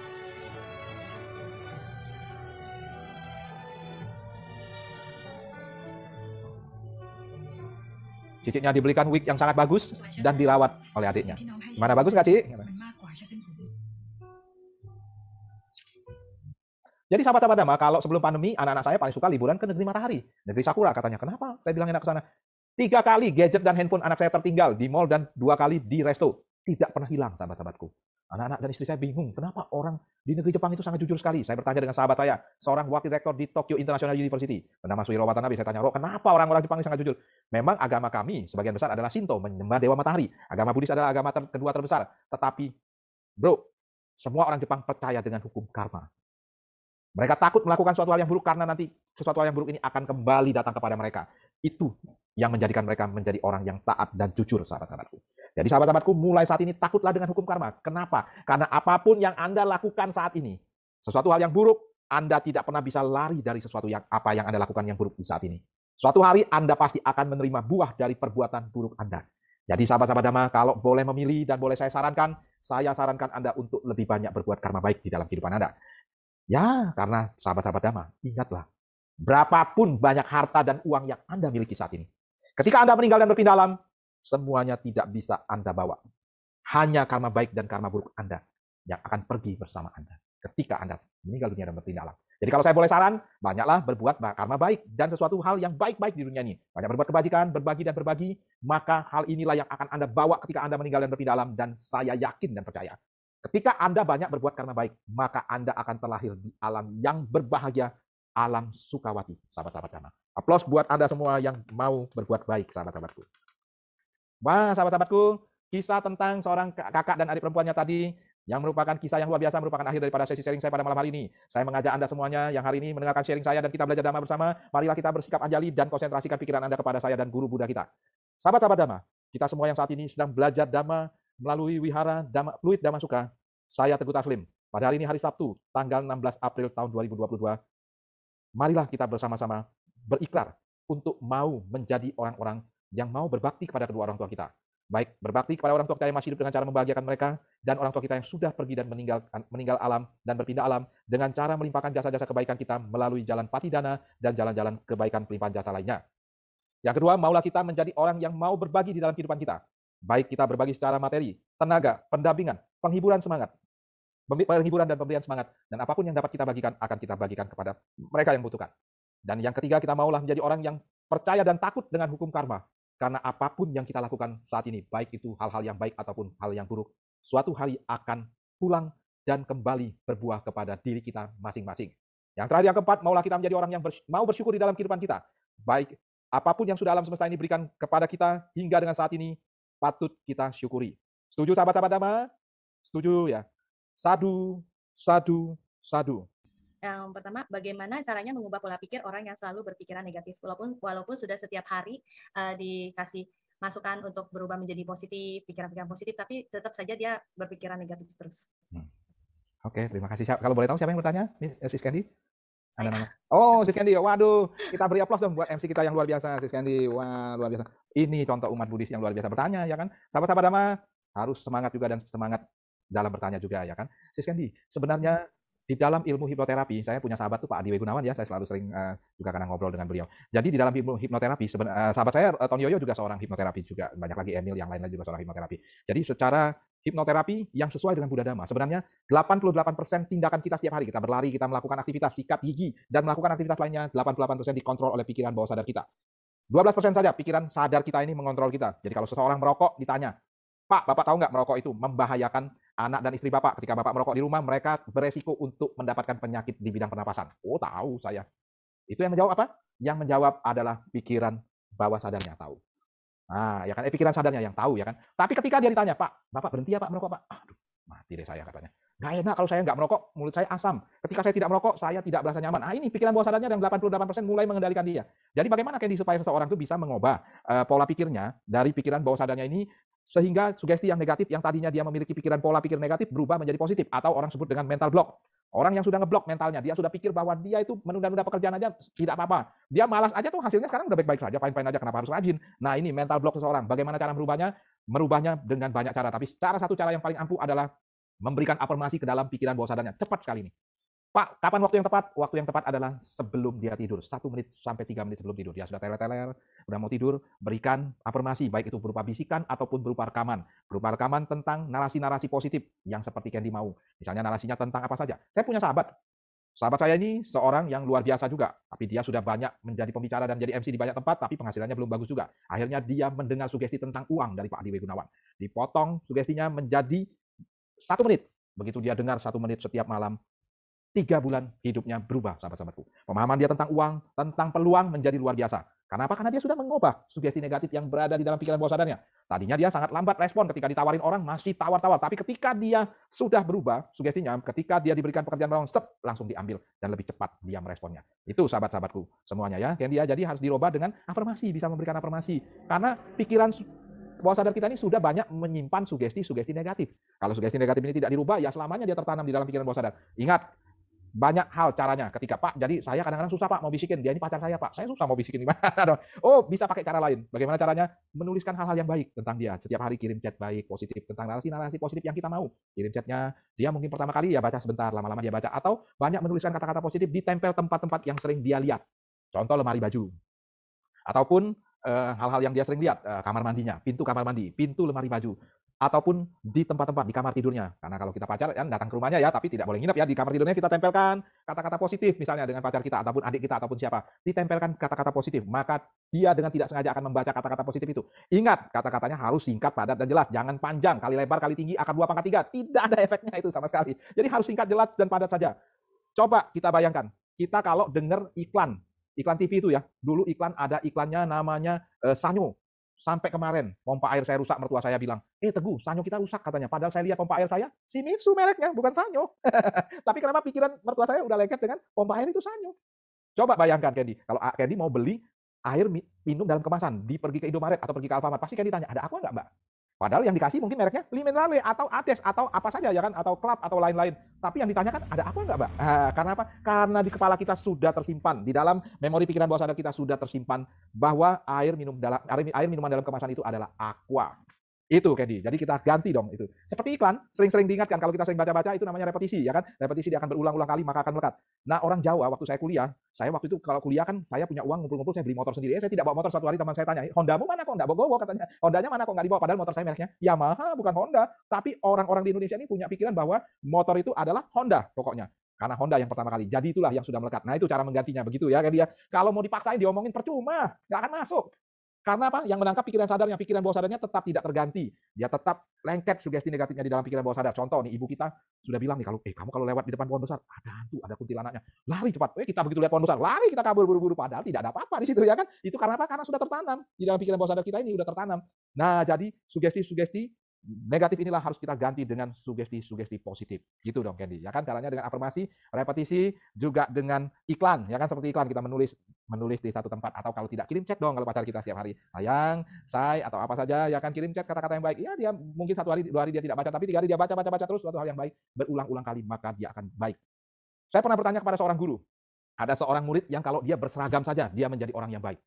Cicitnya dibelikan wig yang sangat bagus dan dirawat oleh adiknya. Gimana bagus nggak, Ci? Jadi sahabat-sahabat Dhamma, kalau sebelum pandemi, anak-anak saya paling suka liburan ke negeri matahari. Negeri Sakura katanya. Kenapa? Saya bilang enak ke sana. Tiga kali gadget dan handphone anak saya tertinggal di mall dan dua kali di resto. Tidak pernah hilang, sahabat-sahabatku. Anak-anak dan istri saya bingung, kenapa orang di negeri Jepang itu sangat jujur sekali. Saya bertanya dengan sahabat saya, seorang wakil rektor di Tokyo International University, bernama Suhiro Watanabe. Saya tanya, Ro, kenapa orang-orang Jepang ini sangat jujur? Memang agama kami, sebagian besar adalah Shinto, menyembah Dewa Matahari. Agama Buddhis adalah agama ter kedua terbesar. Tetapi, bro, semua orang Jepang percaya dengan hukum karma. Mereka takut melakukan suatu hal yang buruk karena nanti sesuatu hal yang buruk ini akan kembali datang kepada mereka. Itu yang menjadikan mereka menjadi orang yang taat dan jujur, sahabat-sahabatku. Jadi sahabat-sahabatku, mulai saat ini takutlah dengan hukum karma. Kenapa? Karena apa pun yang Anda lakukan saat ini, sesuatu hal yang buruk, Anda tidak pernah bisa lari dari sesuatu yang apa yang Anda lakukan yang buruk di saat ini. Suatu hari Anda pasti akan menerima buah dari perbuatan buruk Anda. Jadi sahabat-sahabat Dhamma, kalau boleh memilih dan boleh saya sarankan, saya sarankan Anda untuk lebih banyak berbuat karma baik di dalam kehidupan Anda. Ya, karena sahabat-sahabat Dhamma, ingatlah, berapapun banyak harta dan uang yang Anda miliki saat ini. Ketika Anda meninggal dan berpindah alam, semuanya tidak bisa Anda bawa. Hanya karma baik dan karma buruk Anda yang akan pergi bersama Anda ketika Anda meninggal dunia dan berpindah alam. Jadi kalau saya boleh saran, banyaklah berbuat karma baik dan sesuatu hal yang baik-baik di dunia ini. Banyak berbuat kebajikan, berbagi dan berbagi, maka hal inilah yang akan Anda bawa ketika Anda meninggal dan berpindah alam dan saya yakin dan percaya. Ketika Anda banyak berbuat karma baik, maka Anda akan terlahir di alam yang berbahagia, alam sukawati, sahabat-sahabat Dhamma. Aplaus buat Anda semua yang mau berbuat baik, sahabat-sahabatku. Wah, sahabat-sahabatku, kisah tentang seorang kakak dan adik perempuannya tadi yang merupakan kisah yang luar biasa, merupakan akhir daripada sesi sharing saya pada malam hari ini. Saya mengajak Anda semuanya yang hari ini mendengarkan sharing saya dan kita belajar Dhamma bersama. Marilah kita bersikap anjali dan konsentrasikan pikiran Anda kepada saya dan guru Buddha kita. Sahabat-sahabat Dhamma, kita semua yang saat ini sedang belajar Dhamma melalui wihara Dhamma, Fluid Dhamma Suka. Saya Teguh Taslim. Pada hari ini hari Sabtu, tanggal 16 April tahun 2022. Marilah kita bersama-sama berikrar untuk mau menjadi orang-orang yang mau berbakti kepada kedua orang tua kita. Baik berbakti kepada orang tua kita yang masih hidup dengan cara membahagiakan mereka, dan orang tua kita yang sudah pergi dan meninggal, meninggal alam dan berpindah alam dengan cara melimpahkan jasa-jasa kebaikan kita melalui jalan patidana dan jalan-jalan kebaikan pelimpahan jasa lainnya. Yang kedua, maulah kita menjadi orang yang mau berbagi di dalam kehidupan kita. Baik kita berbagi secara materi, tenaga, pendampingan, penghiburan semangat, penghiburan dan pemberian semangat, dan apa pun yang dapat kita bagikan akan kita bagikan kepada mereka yang membutuhkan. Dan yang ketiga, kita maulah menjadi orang yang percaya dan takut dengan hukum karma. Karena apa pun yang kita lakukan saat ini, baik itu hal-hal yang baik ataupun hal yang buruk, suatu hari akan pulang dan kembali berbuah kepada diri kita masing-masing. Yang terakhir, yang keempat, maulah kita menjadi orang yang bers mau bersyukur di dalam kehidupan kita. Baik apa pun yang sudah alam semesta ini berikan kepada kita hingga dengan saat ini, patut kita syukuri. Setuju sahabat-sahabat Dhamma? Setuju ya? Sadu, sadu, sadu. Yang pertama, bagaimana caranya mengubah pola pikir orang yang selalu berpikiran negatif, walaupun walaupun sudah setiap hari uh, dikasih masukan untuk berubah menjadi positif, pikiran-pikiran positif, tapi tetap saja dia berpikiran negatif terus. Hmm. Oke, terima kasih. Kalau boleh tahu siapa yang bertanya, Sis Candy? Ada nama? Oh, Sis Candy. Waduh, kita beri aplaus dong buat MC kita yang luar biasa, Sis Candy. Wah, luar biasa. Ini contoh umat Buddhis yang luar biasa bertanya, ya kan? Sahabat-sahabat Dhamma harus semangat juga dan semangat dalam bertanya juga, ya kan? Sis Candy, sebenarnya di dalam ilmu hipnoterapi, saya punya sahabat tuh Pak Adi Gunawan ya, saya selalu sering uh, juga karena ngobrol dengan beliau. Jadi di dalam ilmu hipnoterapi, uh, sahabat saya uh, Yoyo juga seorang hipnoterapi juga, banyak lagi Emil yang lain-lain juga seorang hipnoterapi. Jadi secara hipnoterapi yang sesuai dengan Buddha Dhamma. Sebenarnya 88% tindakan kita setiap hari, kita berlari, kita melakukan aktivitas sikat gigi, dan melakukan aktivitas lainnya, 88% dikontrol oleh pikiran bawah sadar kita. 12% saja pikiran sadar kita ini mengontrol kita. Jadi kalau seseorang merokok, ditanya, Pak, Bapak tahu nggak merokok itu membahayakan anak dan istri Bapak? Ketika Bapak merokok di rumah, mereka beresiko untuk mendapatkan penyakit di bidang pernapasan. Oh, tahu saya. Itu yang menjawab apa? Yang menjawab adalah pikiran bawah sadarnya tahu. Nah, ya kan, eh, pikiran sadarnya yang tahu ya kan. Tapi ketika dia ditanya, Pak, Bapak berhenti ya Pak merokok Pak? Aduh, mati deh saya katanya. Nggak enak kalau saya nggak merokok, mulut saya asam. Ketika saya tidak merokok, saya tidak berasa nyaman. Ah ini pikiran bawah sadarnya dan 88% mulai mengendalikan dia. Jadi bagaimana Candy supaya seseorang itu bisa mengubah uh, pola pikirnya dari pikiran bawah sadarnya ini sehingga sugesti yang negatif yang tadinya dia memiliki pikiran pola pikir negatif berubah menjadi positif atau orang sebut dengan mental block. Orang yang sudah ngeblok mentalnya, dia sudah pikir bahwa dia itu menunda-nunda pekerjaan aja tidak apa-apa. Dia malas aja tuh hasilnya sekarang udah baik-baik saja, fine-fine aja, kenapa harus rajin? Nah ini mental block seseorang. Bagaimana cara merubahnya? Merubahnya dengan banyak cara, tapi cara satu cara yang paling ampuh adalah memberikan afirmasi ke dalam pikiran bawah sadarnya. Cepat sekali ini. Pak, kapan waktu yang tepat? Waktu yang tepat adalah sebelum dia tidur. Satu menit sampai tiga menit sebelum tidur. Dia sudah teler-teler, udah mau tidur, berikan afirmasi, baik itu berupa bisikan ataupun berupa rekaman. Berupa rekaman tentang narasi-narasi positif yang seperti Candy mau. Misalnya narasinya tentang apa saja. Saya punya sahabat. Sahabat saya ini seorang yang luar biasa juga. Tapi dia sudah banyak menjadi pembicara dan jadi MC di banyak tempat, tapi penghasilannya belum bagus juga. Akhirnya dia mendengar sugesti tentang uang dari Pak Adi Gunawan. Dipotong sugestinya menjadi satu menit. Begitu dia dengar satu menit setiap malam, tiga bulan hidupnya berubah, sahabat-sahabatku. Pemahaman dia tentang uang, tentang peluang menjadi luar biasa. Karena apa? Karena dia sudah mengubah sugesti negatif yang berada di dalam pikiran bawah sadarnya. Tadinya dia sangat lambat respon ketika ditawarin orang, masih tawar-tawar. Tapi ketika dia sudah berubah sugestinya, ketika dia diberikan pekerjaan baru, step, langsung diambil. Dan lebih cepat dia meresponnya. Itu sahabat-sahabatku semuanya ya. Yang dia jadi harus dirubah dengan afirmasi, bisa memberikan afirmasi. Karena pikiran bawah sadar kita ini sudah banyak menyimpan sugesti-sugesti negatif. Kalau sugesti negatif ini tidak dirubah, ya selamanya dia tertanam di dalam pikiran bawah sadar. Ingat, banyak hal caranya. Ketika Pak jadi saya kadang-kadang susah Pak mau bisikin. Dia ini pacar saya Pak. Saya susah mau bisikin gimana? Oh bisa pakai cara lain. Bagaimana caranya? Menuliskan hal-hal yang baik tentang dia. Setiap hari kirim chat baik positif tentang narasi-narasi positif yang kita mau. Kirim chatnya dia mungkin pertama kali ya baca sebentar lama-lama dia baca. Atau banyak menuliskan kata-kata positif di tempel tempat-tempat yang sering dia lihat. Contoh lemari baju. Ataupun eh, hal-hal uh, yang dia sering lihat uh, kamar mandinya pintu kamar mandi pintu lemari baju ataupun di tempat-tempat di kamar tidurnya. Karena kalau kita pacar kan datang ke rumahnya ya, tapi tidak boleh nginep ya di kamar tidurnya kita tempelkan kata-kata positif misalnya dengan pacar kita ataupun adik kita ataupun siapa, ditempelkan kata-kata positif, maka dia dengan tidak sengaja akan membaca kata-kata positif itu. Ingat, kata-katanya harus singkat, padat dan jelas, jangan panjang, kali lebar, kali tinggi, akar dua pangkat tiga, tidak ada efeknya itu sama sekali. Jadi harus singkat, jelas dan padat saja. Coba kita bayangkan, kita kalau dengar iklan, iklan TV itu ya, dulu iklan ada iklannya namanya uh, Sanyo, Sampai kemarin, pompa air saya rusak, mertua saya bilang, eh Teguh, Sanyo kita rusak katanya. Padahal saya lihat pompa air saya, Shimizu mereknya, bukan Sanyo. Tapi kenapa pikiran mertua saya udah lengket dengan pompa air itu Sanyo? Coba bayangkan Candy, kalau Candy mau beli air minum dalam kemasan, di pergi ke Indomaret atau pergi ke Alfamart, pasti Candy tanya, ada apa enggak mbak? Padahal yang dikasih mungkin mereknya Liminale atau Ades atau apa saja ya kan atau Club atau lain-lain. Tapi yang ditanyakan ada apa enggak, Mbak? Nah, karena apa? Karena di kepala kita sudah tersimpan di dalam memori pikiran bawah sadar kita sudah tersimpan bahwa air minum dalam air minuman dalam kemasan itu adalah aqua. Itu Candy. Jadi kita ganti dong itu. Seperti iklan, sering-sering diingatkan kalau kita sering baca-baca itu namanya repetisi, ya kan? Repetisi dia akan berulang-ulang kali maka akan melekat. Nah, orang Jawa waktu saya kuliah, saya waktu itu kalau kuliah kan saya punya uang ngumpul-ngumpul saya beli motor sendiri. Eh, saya tidak bawa motor suatu hari teman saya tanya, "Hondamu mana kok enggak bawa katanya. Hondanya mana kok enggak dibawa padahal motor saya mereknya Yamaha bukan Honda. Tapi orang-orang di Indonesia ini punya pikiran bahwa motor itu adalah Honda pokoknya. Karena Honda yang pertama kali. Jadi itulah yang sudah melekat. Nah, itu cara menggantinya begitu ya kan dia. Kalau mau dipaksain diomongin percuma, nggak akan masuk. Karena apa? Yang menangkap pikiran sadarnya, pikiran bawah sadarnya tetap tidak terganti. Dia tetap lengket sugesti negatifnya di dalam pikiran bawah sadar. Contoh nih, ibu kita sudah bilang nih kalau eh kamu kalau lewat di depan pohon besar, ada hantu, ada kuntilanaknya. Lari cepat. Eh kita begitu lihat pohon besar, lari kita kabur buru-buru padahal tidak ada apa-apa di situ ya kan. Itu karena apa? Karena sudah tertanam di dalam pikiran bawah sadar kita ini sudah tertanam. Nah, jadi sugesti-sugesti negatif inilah harus kita ganti dengan sugesti-sugesti positif. Gitu dong Candy. Ya kan caranya dengan afirmasi, repetisi, juga dengan iklan. Ya kan seperti iklan kita menulis menulis di satu tempat atau kalau tidak kirim chat dong kalau pacar kita setiap hari. Sayang, say atau apa saja ya kan kirim chat kata-kata yang baik. Ya dia mungkin satu hari dua hari dia tidak baca tapi tiga hari dia baca baca baca terus suatu hal yang baik berulang-ulang kali maka dia akan baik. Saya pernah bertanya kepada seorang guru. Ada seorang murid yang kalau dia berseragam saja dia menjadi orang yang baik.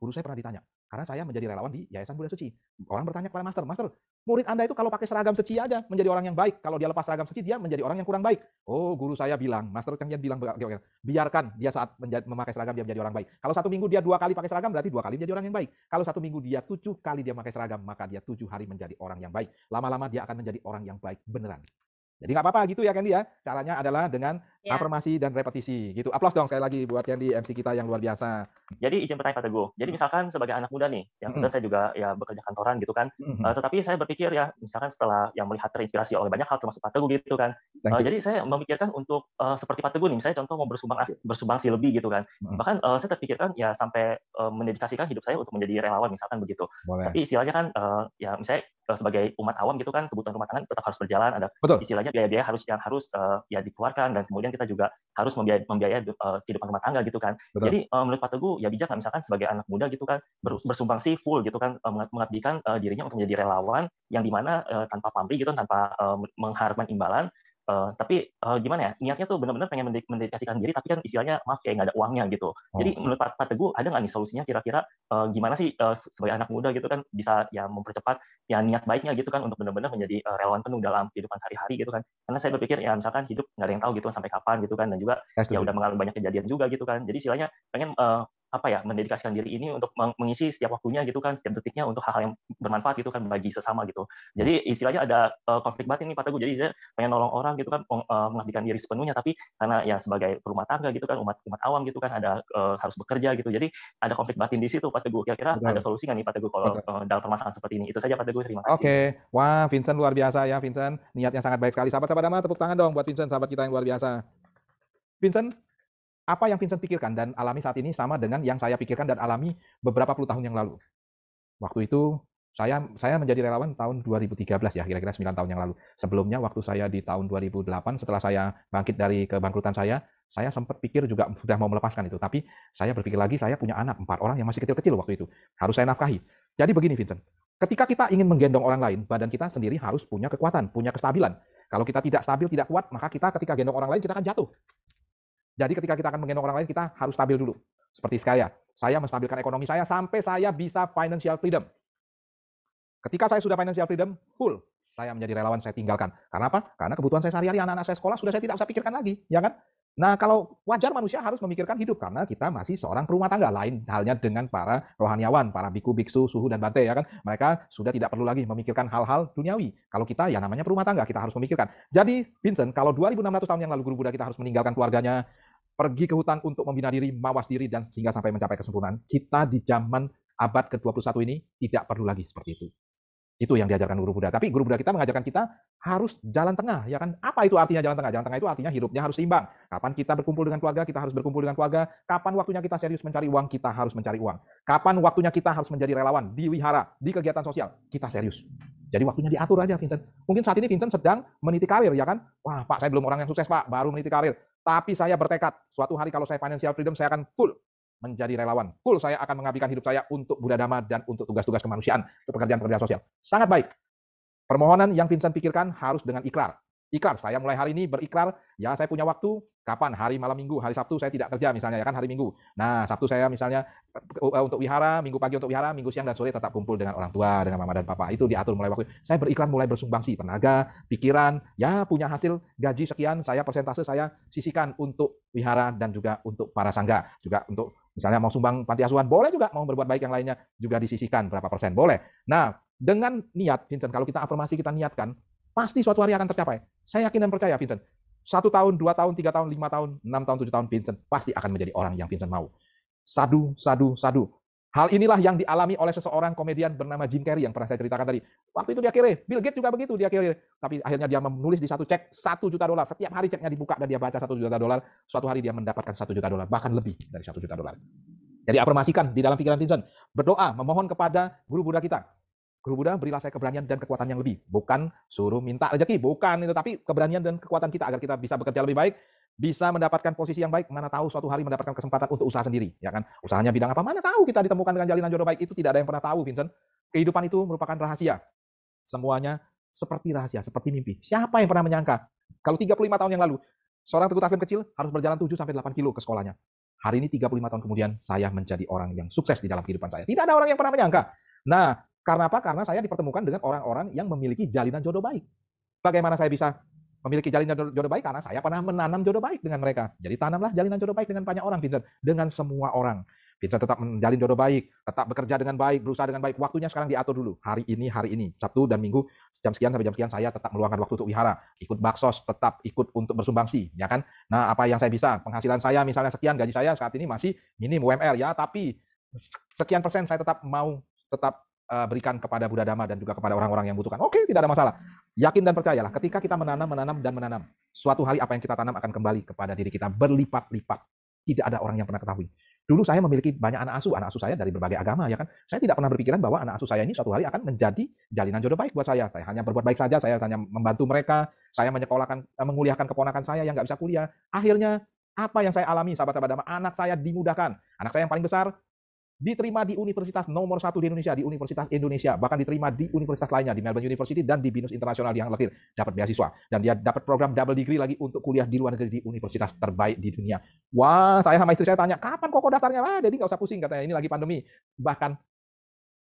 Guru saya pernah ditanya, Karena saya menjadi relawan di Yayasan Buddha Suci. Orang bertanya kepada master, master, murid Anda itu kalau pakai seragam seci aja menjadi orang yang baik. Kalau dia lepas seragam seci, dia menjadi orang yang kurang baik. Oh, guru saya bilang, master Yen bilang, biarkan dia saat memakai seragam dia menjadi orang baik. Kalau satu minggu dia dua kali pakai seragam, berarti dua kali menjadi orang yang baik. Kalau satu minggu dia tujuh kali dia pakai seragam, maka dia tujuh hari menjadi orang yang baik. Lama-lama dia akan menjadi orang yang baik beneran. Jadi nggak apa-apa gitu ya Candy ya. Caranya adalah dengan ya. afirmasi dan repetisi gitu. Aplaus dong sekali lagi buat Candy MC kita yang luar biasa. Jadi izin bertanya Pak Teguh. Jadi misalkan sebagai anak muda nih, yang mm -hmm. saya juga ya bekerja kantoran gitu kan. Mm -hmm. uh, tetapi saya berpikir ya, misalkan setelah yang melihat terinspirasi oleh banyak hal termasuk Pak Teguh gitu kan. Uh, jadi saya memikirkan untuk uh, seperti Pak Teguh nih, misalnya contoh mau bersumbang bersumbang si lebih gitu kan. Mm -hmm. Bahkan uh, saya terpikirkan ya sampai uh, mendedikasikan hidup saya untuk menjadi relawan misalkan begitu. Boleh. Tapi istilahnya kan uh, ya misalnya sebagai umat awam gitu kan kebutuhan rumah tangga tetap harus berjalan ada Betul. istilahnya biaya-biaya harus yang harus uh, ya dikeluarkan dan kemudian kita juga harus membiayai, membiayai uh, kehidupan rumah tangga gitu kan Betul. jadi uh, menurut Pak Teguh ya bijak kan misalkan sebagai anak muda gitu kan bersumbangsi full gitu kan uh, mengabdikan uh, dirinya untuk menjadi relawan yang di mana uh, tanpa pamrih gitu tanpa uh, mengharapkan imbalan Uh, tapi uh, gimana ya niatnya tuh benar-benar pengen mendedikasikan diri tapi kan istilahnya maaf kayak nggak ada uangnya gitu. Oh. jadi menurut Pak, Pak Teguh ada nggak nih solusinya kira-kira uh, gimana sih uh, sebagai anak muda gitu kan bisa ya mempercepat ya niat baiknya gitu kan untuk benar-benar menjadi uh, relawan penuh dalam kehidupan sehari-hari gitu kan. Karena saya berpikir ya misalkan hidup nggak ada yang tahu gitu sampai kapan gitu kan dan juga ya udah mengalami banyak kejadian juga gitu kan. Jadi istilahnya pengen uh, apa ya mendedikasikan diri ini untuk mengisi setiap waktunya gitu kan setiap detiknya untuk hal-hal yang bermanfaat gitu kan bagi sesama gitu. Jadi istilahnya ada uh, konflik batin nih Pak Teguh. Jadi saya pengen nolong orang gitu kan uh, mengabdikan diri sepenuhnya tapi karena ya sebagai rumah tangga gitu kan umat umat awam gitu kan ada uh, harus bekerja gitu. Jadi ada konflik batin di situ Pak Teguh. Kira-kira ada solusi nggak nih Pak Teguh kalau uh, dalam permasalahan seperti ini? Itu saja Pak Teguh. Terima kasih. Oke. Okay. wah Vincent luar biasa ya Vincent. Niatnya sangat baik sekali. Sahabat-sahabat Dama tepuk tangan dong buat Vincent sahabat kita yang luar biasa. Vincent apa yang Vincent pikirkan dan alami saat ini sama dengan yang saya pikirkan dan alami beberapa puluh tahun yang lalu. Waktu itu saya saya menjadi relawan tahun 2013 ya, kira-kira 9 tahun yang lalu. Sebelumnya waktu saya di tahun 2008 setelah saya bangkit dari kebangkrutan saya, saya sempat pikir juga sudah mau melepaskan itu, tapi saya berpikir lagi saya punya anak empat orang yang masih kecil-kecil waktu itu, harus saya nafkahi. Jadi begini Vincent, ketika kita ingin menggendong orang lain, badan kita sendiri harus punya kekuatan, punya kestabilan. Kalau kita tidak stabil, tidak kuat, maka kita ketika gendong orang lain kita akan jatuh. Jadi ketika kita akan menggendong orang lain, kita harus stabil dulu. Seperti saya, saya menstabilkan ekonomi saya sampai saya bisa financial freedom. Ketika saya sudah financial freedom, full, saya menjadi relawan, saya tinggalkan. Karena apa? Karena kebutuhan saya sehari-hari, anak-anak saya sekolah, sudah saya tidak usah pikirkan lagi. ya kan? Nah, kalau wajar manusia harus memikirkan hidup karena kita masih seorang perumah tangga. Lain halnya dengan para rohaniawan, para biku, biksu, suhu dan bante ya kan. Mereka sudah tidak perlu lagi memikirkan hal-hal duniawi. Kalau kita ya namanya perumah tangga, kita harus memikirkan. Jadi, Vincent, kalau 2600 tahun yang lalu guru Buddha kita harus meninggalkan keluarganya, pergi ke hutan untuk membina diri, mawas diri dan sehingga sampai mencapai kesempurnaan. Kita di zaman abad ke-21 ini tidak perlu lagi seperti itu. Itu yang diajarkan guru Buddha. Tapi guru Buddha kita mengajarkan kita harus jalan tengah, ya kan? Apa itu artinya jalan tengah? Jalan tengah itu artinya hidupnya harus seimbang. Kapan kita berkumpul dengan keluarga, kita harus berkumpul dengan keluarga. Kapan waktunya kita serius mencari uang, kita harus mencari uang. Kapan waktunya kita harus menjadi relawan di wihara, di kegiatan sosial, kita serius. Jadi waktunya diatur aja Vincent. Mungkin saat ini Vincent sedang meniti karir, ya kan? Wah, Pak, saya belum orang yang sukses, Pak. Baru meniti karir. Tapi saya bertekad, suatu hari kalau saya financial freedom, saya akan full menjadi relawan. Full saya akan mengabdikan hidup saya untuk Buddha Dhamma dan untuk tugas-tugas kemanusiaan, untuk pekerjaan-pekerjaan sosial. Sangat baik. Permohonan yang Vincent pikirkan harus dengan ikrar. Ikrar, saya mulai hari ini berikrar, ya saya punya waktu, kapan? Hari malam minggu, hari Sabtu saya tidak kerja misalnya, ya kan hari minggu. Nah, Sabtu saya misalnya eh, untuk wihara, minggu pagi untuk wihara, minggu siang dan sore tetap kumpul dengan orang tua, dengan mama dan papa. Itu diatur mulai waktu. Saya berikrar mulai bersumbangsi, tenaga, pikiran, ya punya hasil gaji sekian, saya persentase saya sisihkan untuk wihara dan juga untuk para sangga. Juga untuk misalnya mau sumbang panti asuhan, boleh juga mau berbuat baik yang lainnya, juga disisihkan berapa persen, boleh. Nah, dengan niat, Vincent, kalau kita afirmasi, kita niatkan, pasti suatu hari akan tercapai. Saya yakin dan percaya, Vincent. Satu tahun, dua tahun, tiga tahun, lima tahun, enam tahun, tujuh tahun, Vincent pasti akan menjadi orang yang Vincent mau. Sadu, sadu, sadu. Hal inilah yang dialami oleh seseorang komedian bernama Jim Carrey yang pernah saya ceritakan tadi. Waktu itu dia kiri, Bill Gates juga begitu dia kiri. Tapi akhirnya dia menulis di satu cek satu juta dolar. Setiap hari ceknya dibuka dan dia baca satu juta dolar. Suatu hari dia mendapatkan satu juta dolar, bahkan lebih dari satu juta dolar. Jadi afirmasikan di dalam pikiran Vincent. Berdoa, memohon kepada guru Buddha kita. Guru Buddha berilah saya keberanian dan kekuatan yang lebih. Bukan suruh minta rezeki, bukan itu. Tapi keberanian dan kekuatan kita agar kita bisa bekerja lebih baik, bisa mendapatkan posisi yang baik, mana tahu suatu hari mendapatkan kesempatan untuk usaha sendiri, ya kan? Usahanya bidang apa? Mana tahu kita ditemukan dengan jalinan jodoh baik itu tidak ada yang pernah tahu, Vincent. Kehidupan itu merupakan rahasia. Semuanya seperti rahasia, seperti mimpi. Siapa yang pernah menyangka kalau 35 tahun yang lalu seorang teguh taslim kecil harus berjalan 7 sampai 8 kilo ke sekolahnya. hari ini 35 tahun kemudian saya menjadi orang yang sukses di dalam kehidupan saya. Tidak ada orang yang pernah menyangka. Nah, karena apa? Karena saya dipertemukan dengan orang-orang yang memiliki jalinan jodoh baik. Bagaimana saya bisa memiliki jalinan jodoh baik? Karena saya pernah menanam jodoh baik dengan mereka. Jadi tanamlah jalinan jodoh baik dengan banyak orang, Vincent. Dengan semua orang. Vincent tetap menjalin jodoh baik, tetap bekerja dengan baik, berusaha dengan baik. Waktunya sekarang diatur dulu. Hari ini, hari ini. Sabtu dan Minggu, jam sekian sampai jam sekian saya tetap meluangkan waktu untuk wihara. Ikut baksos, tetap ikut untuk bersumbangsi. ya kan? Nah, apa yang saya bisa? Penghasilan saya misalnya sekian, gaji saya saat ini masih minim UMR ya, tapi sekian persen saya tetap mau tetap uh, berikan kepada Buddha Dhamma dan juga kepada orang-orang yang butuhkan. Oke, tidak ada masalah. Yakin dan percayalah, ketika kita menanam, menanam, dan menanam, suatu hari apa yang kita tanam akan kembali kepada diri kita berlipat-lipat. Tidak ada orang yang pernah ketahui. Dulu saya memiliki banyak anak asuh, anak asuh saya dari berbagai agama ya kan. Saya tidak pernah berpikiran bahwa anak asuh saya ini suatu hari akan menjadi jalinan jodoh baik buat saya. Saya hanya berbuat baik saja, saya hanya membantu mereka, saya menyekolahkan, eh, menguliahkan keponakan saya yang nggak bisa kuliah. Akhirnya apa yang saya alami, sahabat-sahabat anak saya dimudahkan. Anak saya yang paling besar diterima di universitas nomor satu di Indonesia, di Universitas Indonesia, bahkan diterima di universitas lainnya, di Melbourne University dan di BINUS Internasional yang lahir, dapat beasiswa. Dan dia dapat program double degree lagi untuk kuliah di luar negeri di universitas terbaik di dunia. Wah, saya sama istri saya tanya, kapan kok daftarnya? Wah, jadi nggak usah pusing katanya, ini lagi pandemi. Bahkan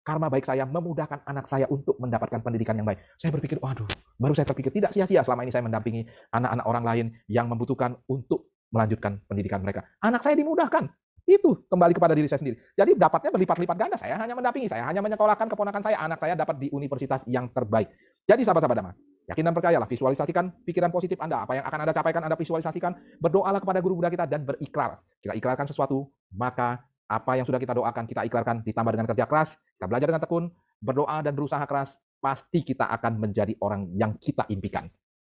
karma baik saya memudahkan anak saya untuk mendapatkan pendidikan yang baik. Saya berpikir, waduh, baru saya terpikir, tidak sia-sia selama ini saya mendampingi anak-anak orang lain yang membutuhkan untuk melanjutkan pendidikan mereka. Anak saya dimudahkan. Itu kembali kepada diri saya sendiri. Jadi dapatnya berlipat-lipat ganda. Saya hanya mendampingi, saya hanya menyekolahkan keponakan saya, anak saya dapat di universitas yang terbaik. Jadi sahabat-sahabat Dhamma, yakin dan percayalah, visualisasikan pikiran positif Anda. Apa yang akan Anda capaikan, Anda visualisasikan. Berdoalah kepada guru Buddha kita dan berikrar. Kita ikrarkan sesuatu, maka apa yang sudah kita doakan, kita ikrarkan, ditambah dengan kerja keras, kita belajar dengan tekun, berdoa dan berusaha keras, pasti kita akan menjadi orang yang kita impikan.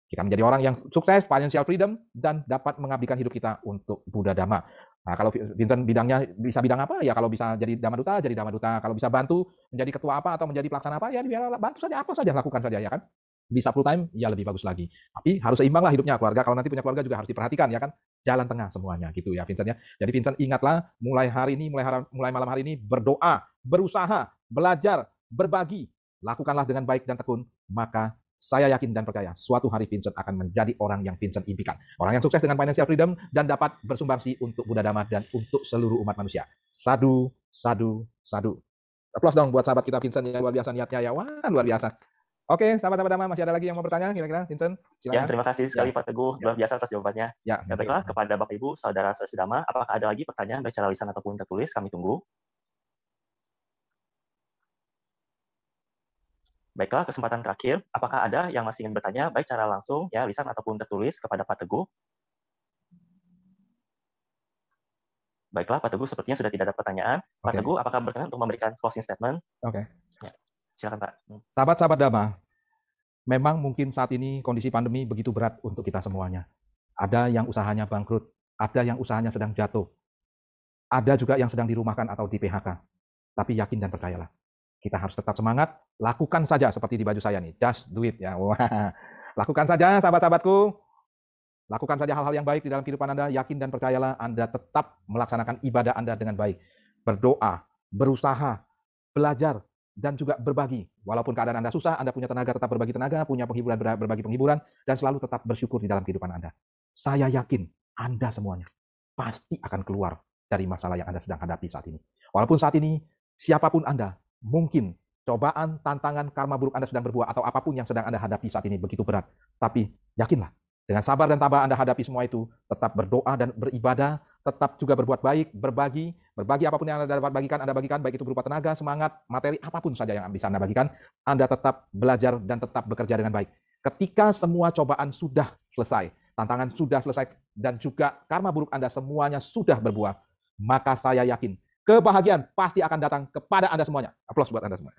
Kita menjadi orang yang sukses, financial freedom, dan dapat mengabdikan hidup kita untuk Buddha Dhamma. Nah, kalau Vincent bidangnya bisa bidang apa? Ya kalau bisa jadi dhamma duta, jadi dhamma duta. Kalau bisa bantu menjadi ketua apa atau menjadi pelaksana apa, ya biar bantu saja apa saja lakukan saja ya kan. Bisa full time, ya lebih bagus lagi. Tapi harus seimbang lah hidupnya keluarga. Kalau nanti punya keluarga juga harus diperhatikan ya kan. Jalan tengah semuanya gitu ya Vincent ya. Jadi Vincent ingatlah mulai hari ini, mulai hari, mulai malam hari ini berdoa, berusaha, belajar, berbagi, lakukanlah dengan baik dan tekun, maka saya yakin dan percaya, suatu hari Vincent akan menjadi orang yang Vincent impikan. Orang yang sukses dengan financial freedom dan dapat bersumbangsi untuk Buddha Dhamma dan untuk seluruh umat manusia. Sadu, sadu, sadu. Aplaus dong buat sahabat kita Vincent yang luar biasa niatnya ya. Wah, luar biasa. Oke, sahabat-sahabat Dhamma, masih ada lagi yang mau bertanya kira-kira Vincent? Silakan. Ya, terima kasih sekali ya. Pak Teguh. Luar biasa atas jawabannya. Ya, ya baiklah, kepada Bapak Ibu, Saudara Saudara Dhamma, apakah ada lagi pertanyaan baik secara lisan ataupun tertulis? Kami tunggu. Baiklah, kesempatan terakhir. Apakah ada yang masih ingin bertanya, baik secara langsung, ya lisan ataupun tertulis kepada Pak Teguh? Baiklah, Pak Teguh sepertinya sudah tidak ada pertanyaan. Okay. Pak Teguh, apakah berkenan untuk memberikan closing statement? Oke. Okay. Ya, silakan Pak. Sahabat-sahabat Dhamma, memang mungkin saat ini kondisi pandemi begitu berat untuk kita semuanya. Ada yang usahanya bangkrut, ada yang usahanya sedang jatuh, ada juga yang sedang dirumahkan atau di PHK. Tapi yakin dan percayalah, kita harus tetap semangat, lakukan saja seperti di baju saya nih, just do it ya. Lakukan saja sahabat-sahabatku. Lakukan saja hal-hal yang baik di dalam kehidupan Anda, yakin dan percayalah Anda tetap melaksanakan ibadah Anda dengan baik. Berdoa, berusaha, belajar, dan juga berbagi. Walaupun keadaan Anda susah, Anda punya tenaga tetap berbagi tenaga, punya penghiburan berbagi penghiburan, dan selalu tetap bersyukur di dalam kehidupan Anda. Saya yakin Anda semuanya pasti akan keluar dari masalah yang Anda sedang hadapi saat ini. Walaupun saat ini siapa pun Anda, mungkin cobaan, tantangan, karma buruk Anda sedang berbuah atau apa pun yang sedang Anda hadapi saat ini begitu berat. Tapi yakinlah, dengan sabar dan tabah Anda hadapi semua itu, tetap berdoa dan beribadah, tetap juga berbuat baik, berbagi, berbagi apa pun yang Anda dapat bagikan, Anda bagikan, baik itu berupa tenaga, semangat, materi, apa pun saja yang bisa Anda bagikan, Anda tetap belajar dan tetap bekerja dengan baik. Ketika semua cobaan sudah selesai, tantangan sudah selesai, dan juga karma buruk Anda semuanya sudah berbuah, maka saya yakin kebahagiaan pasti akan datang kepada Anda semuanya. Aplaus buat Anda semua.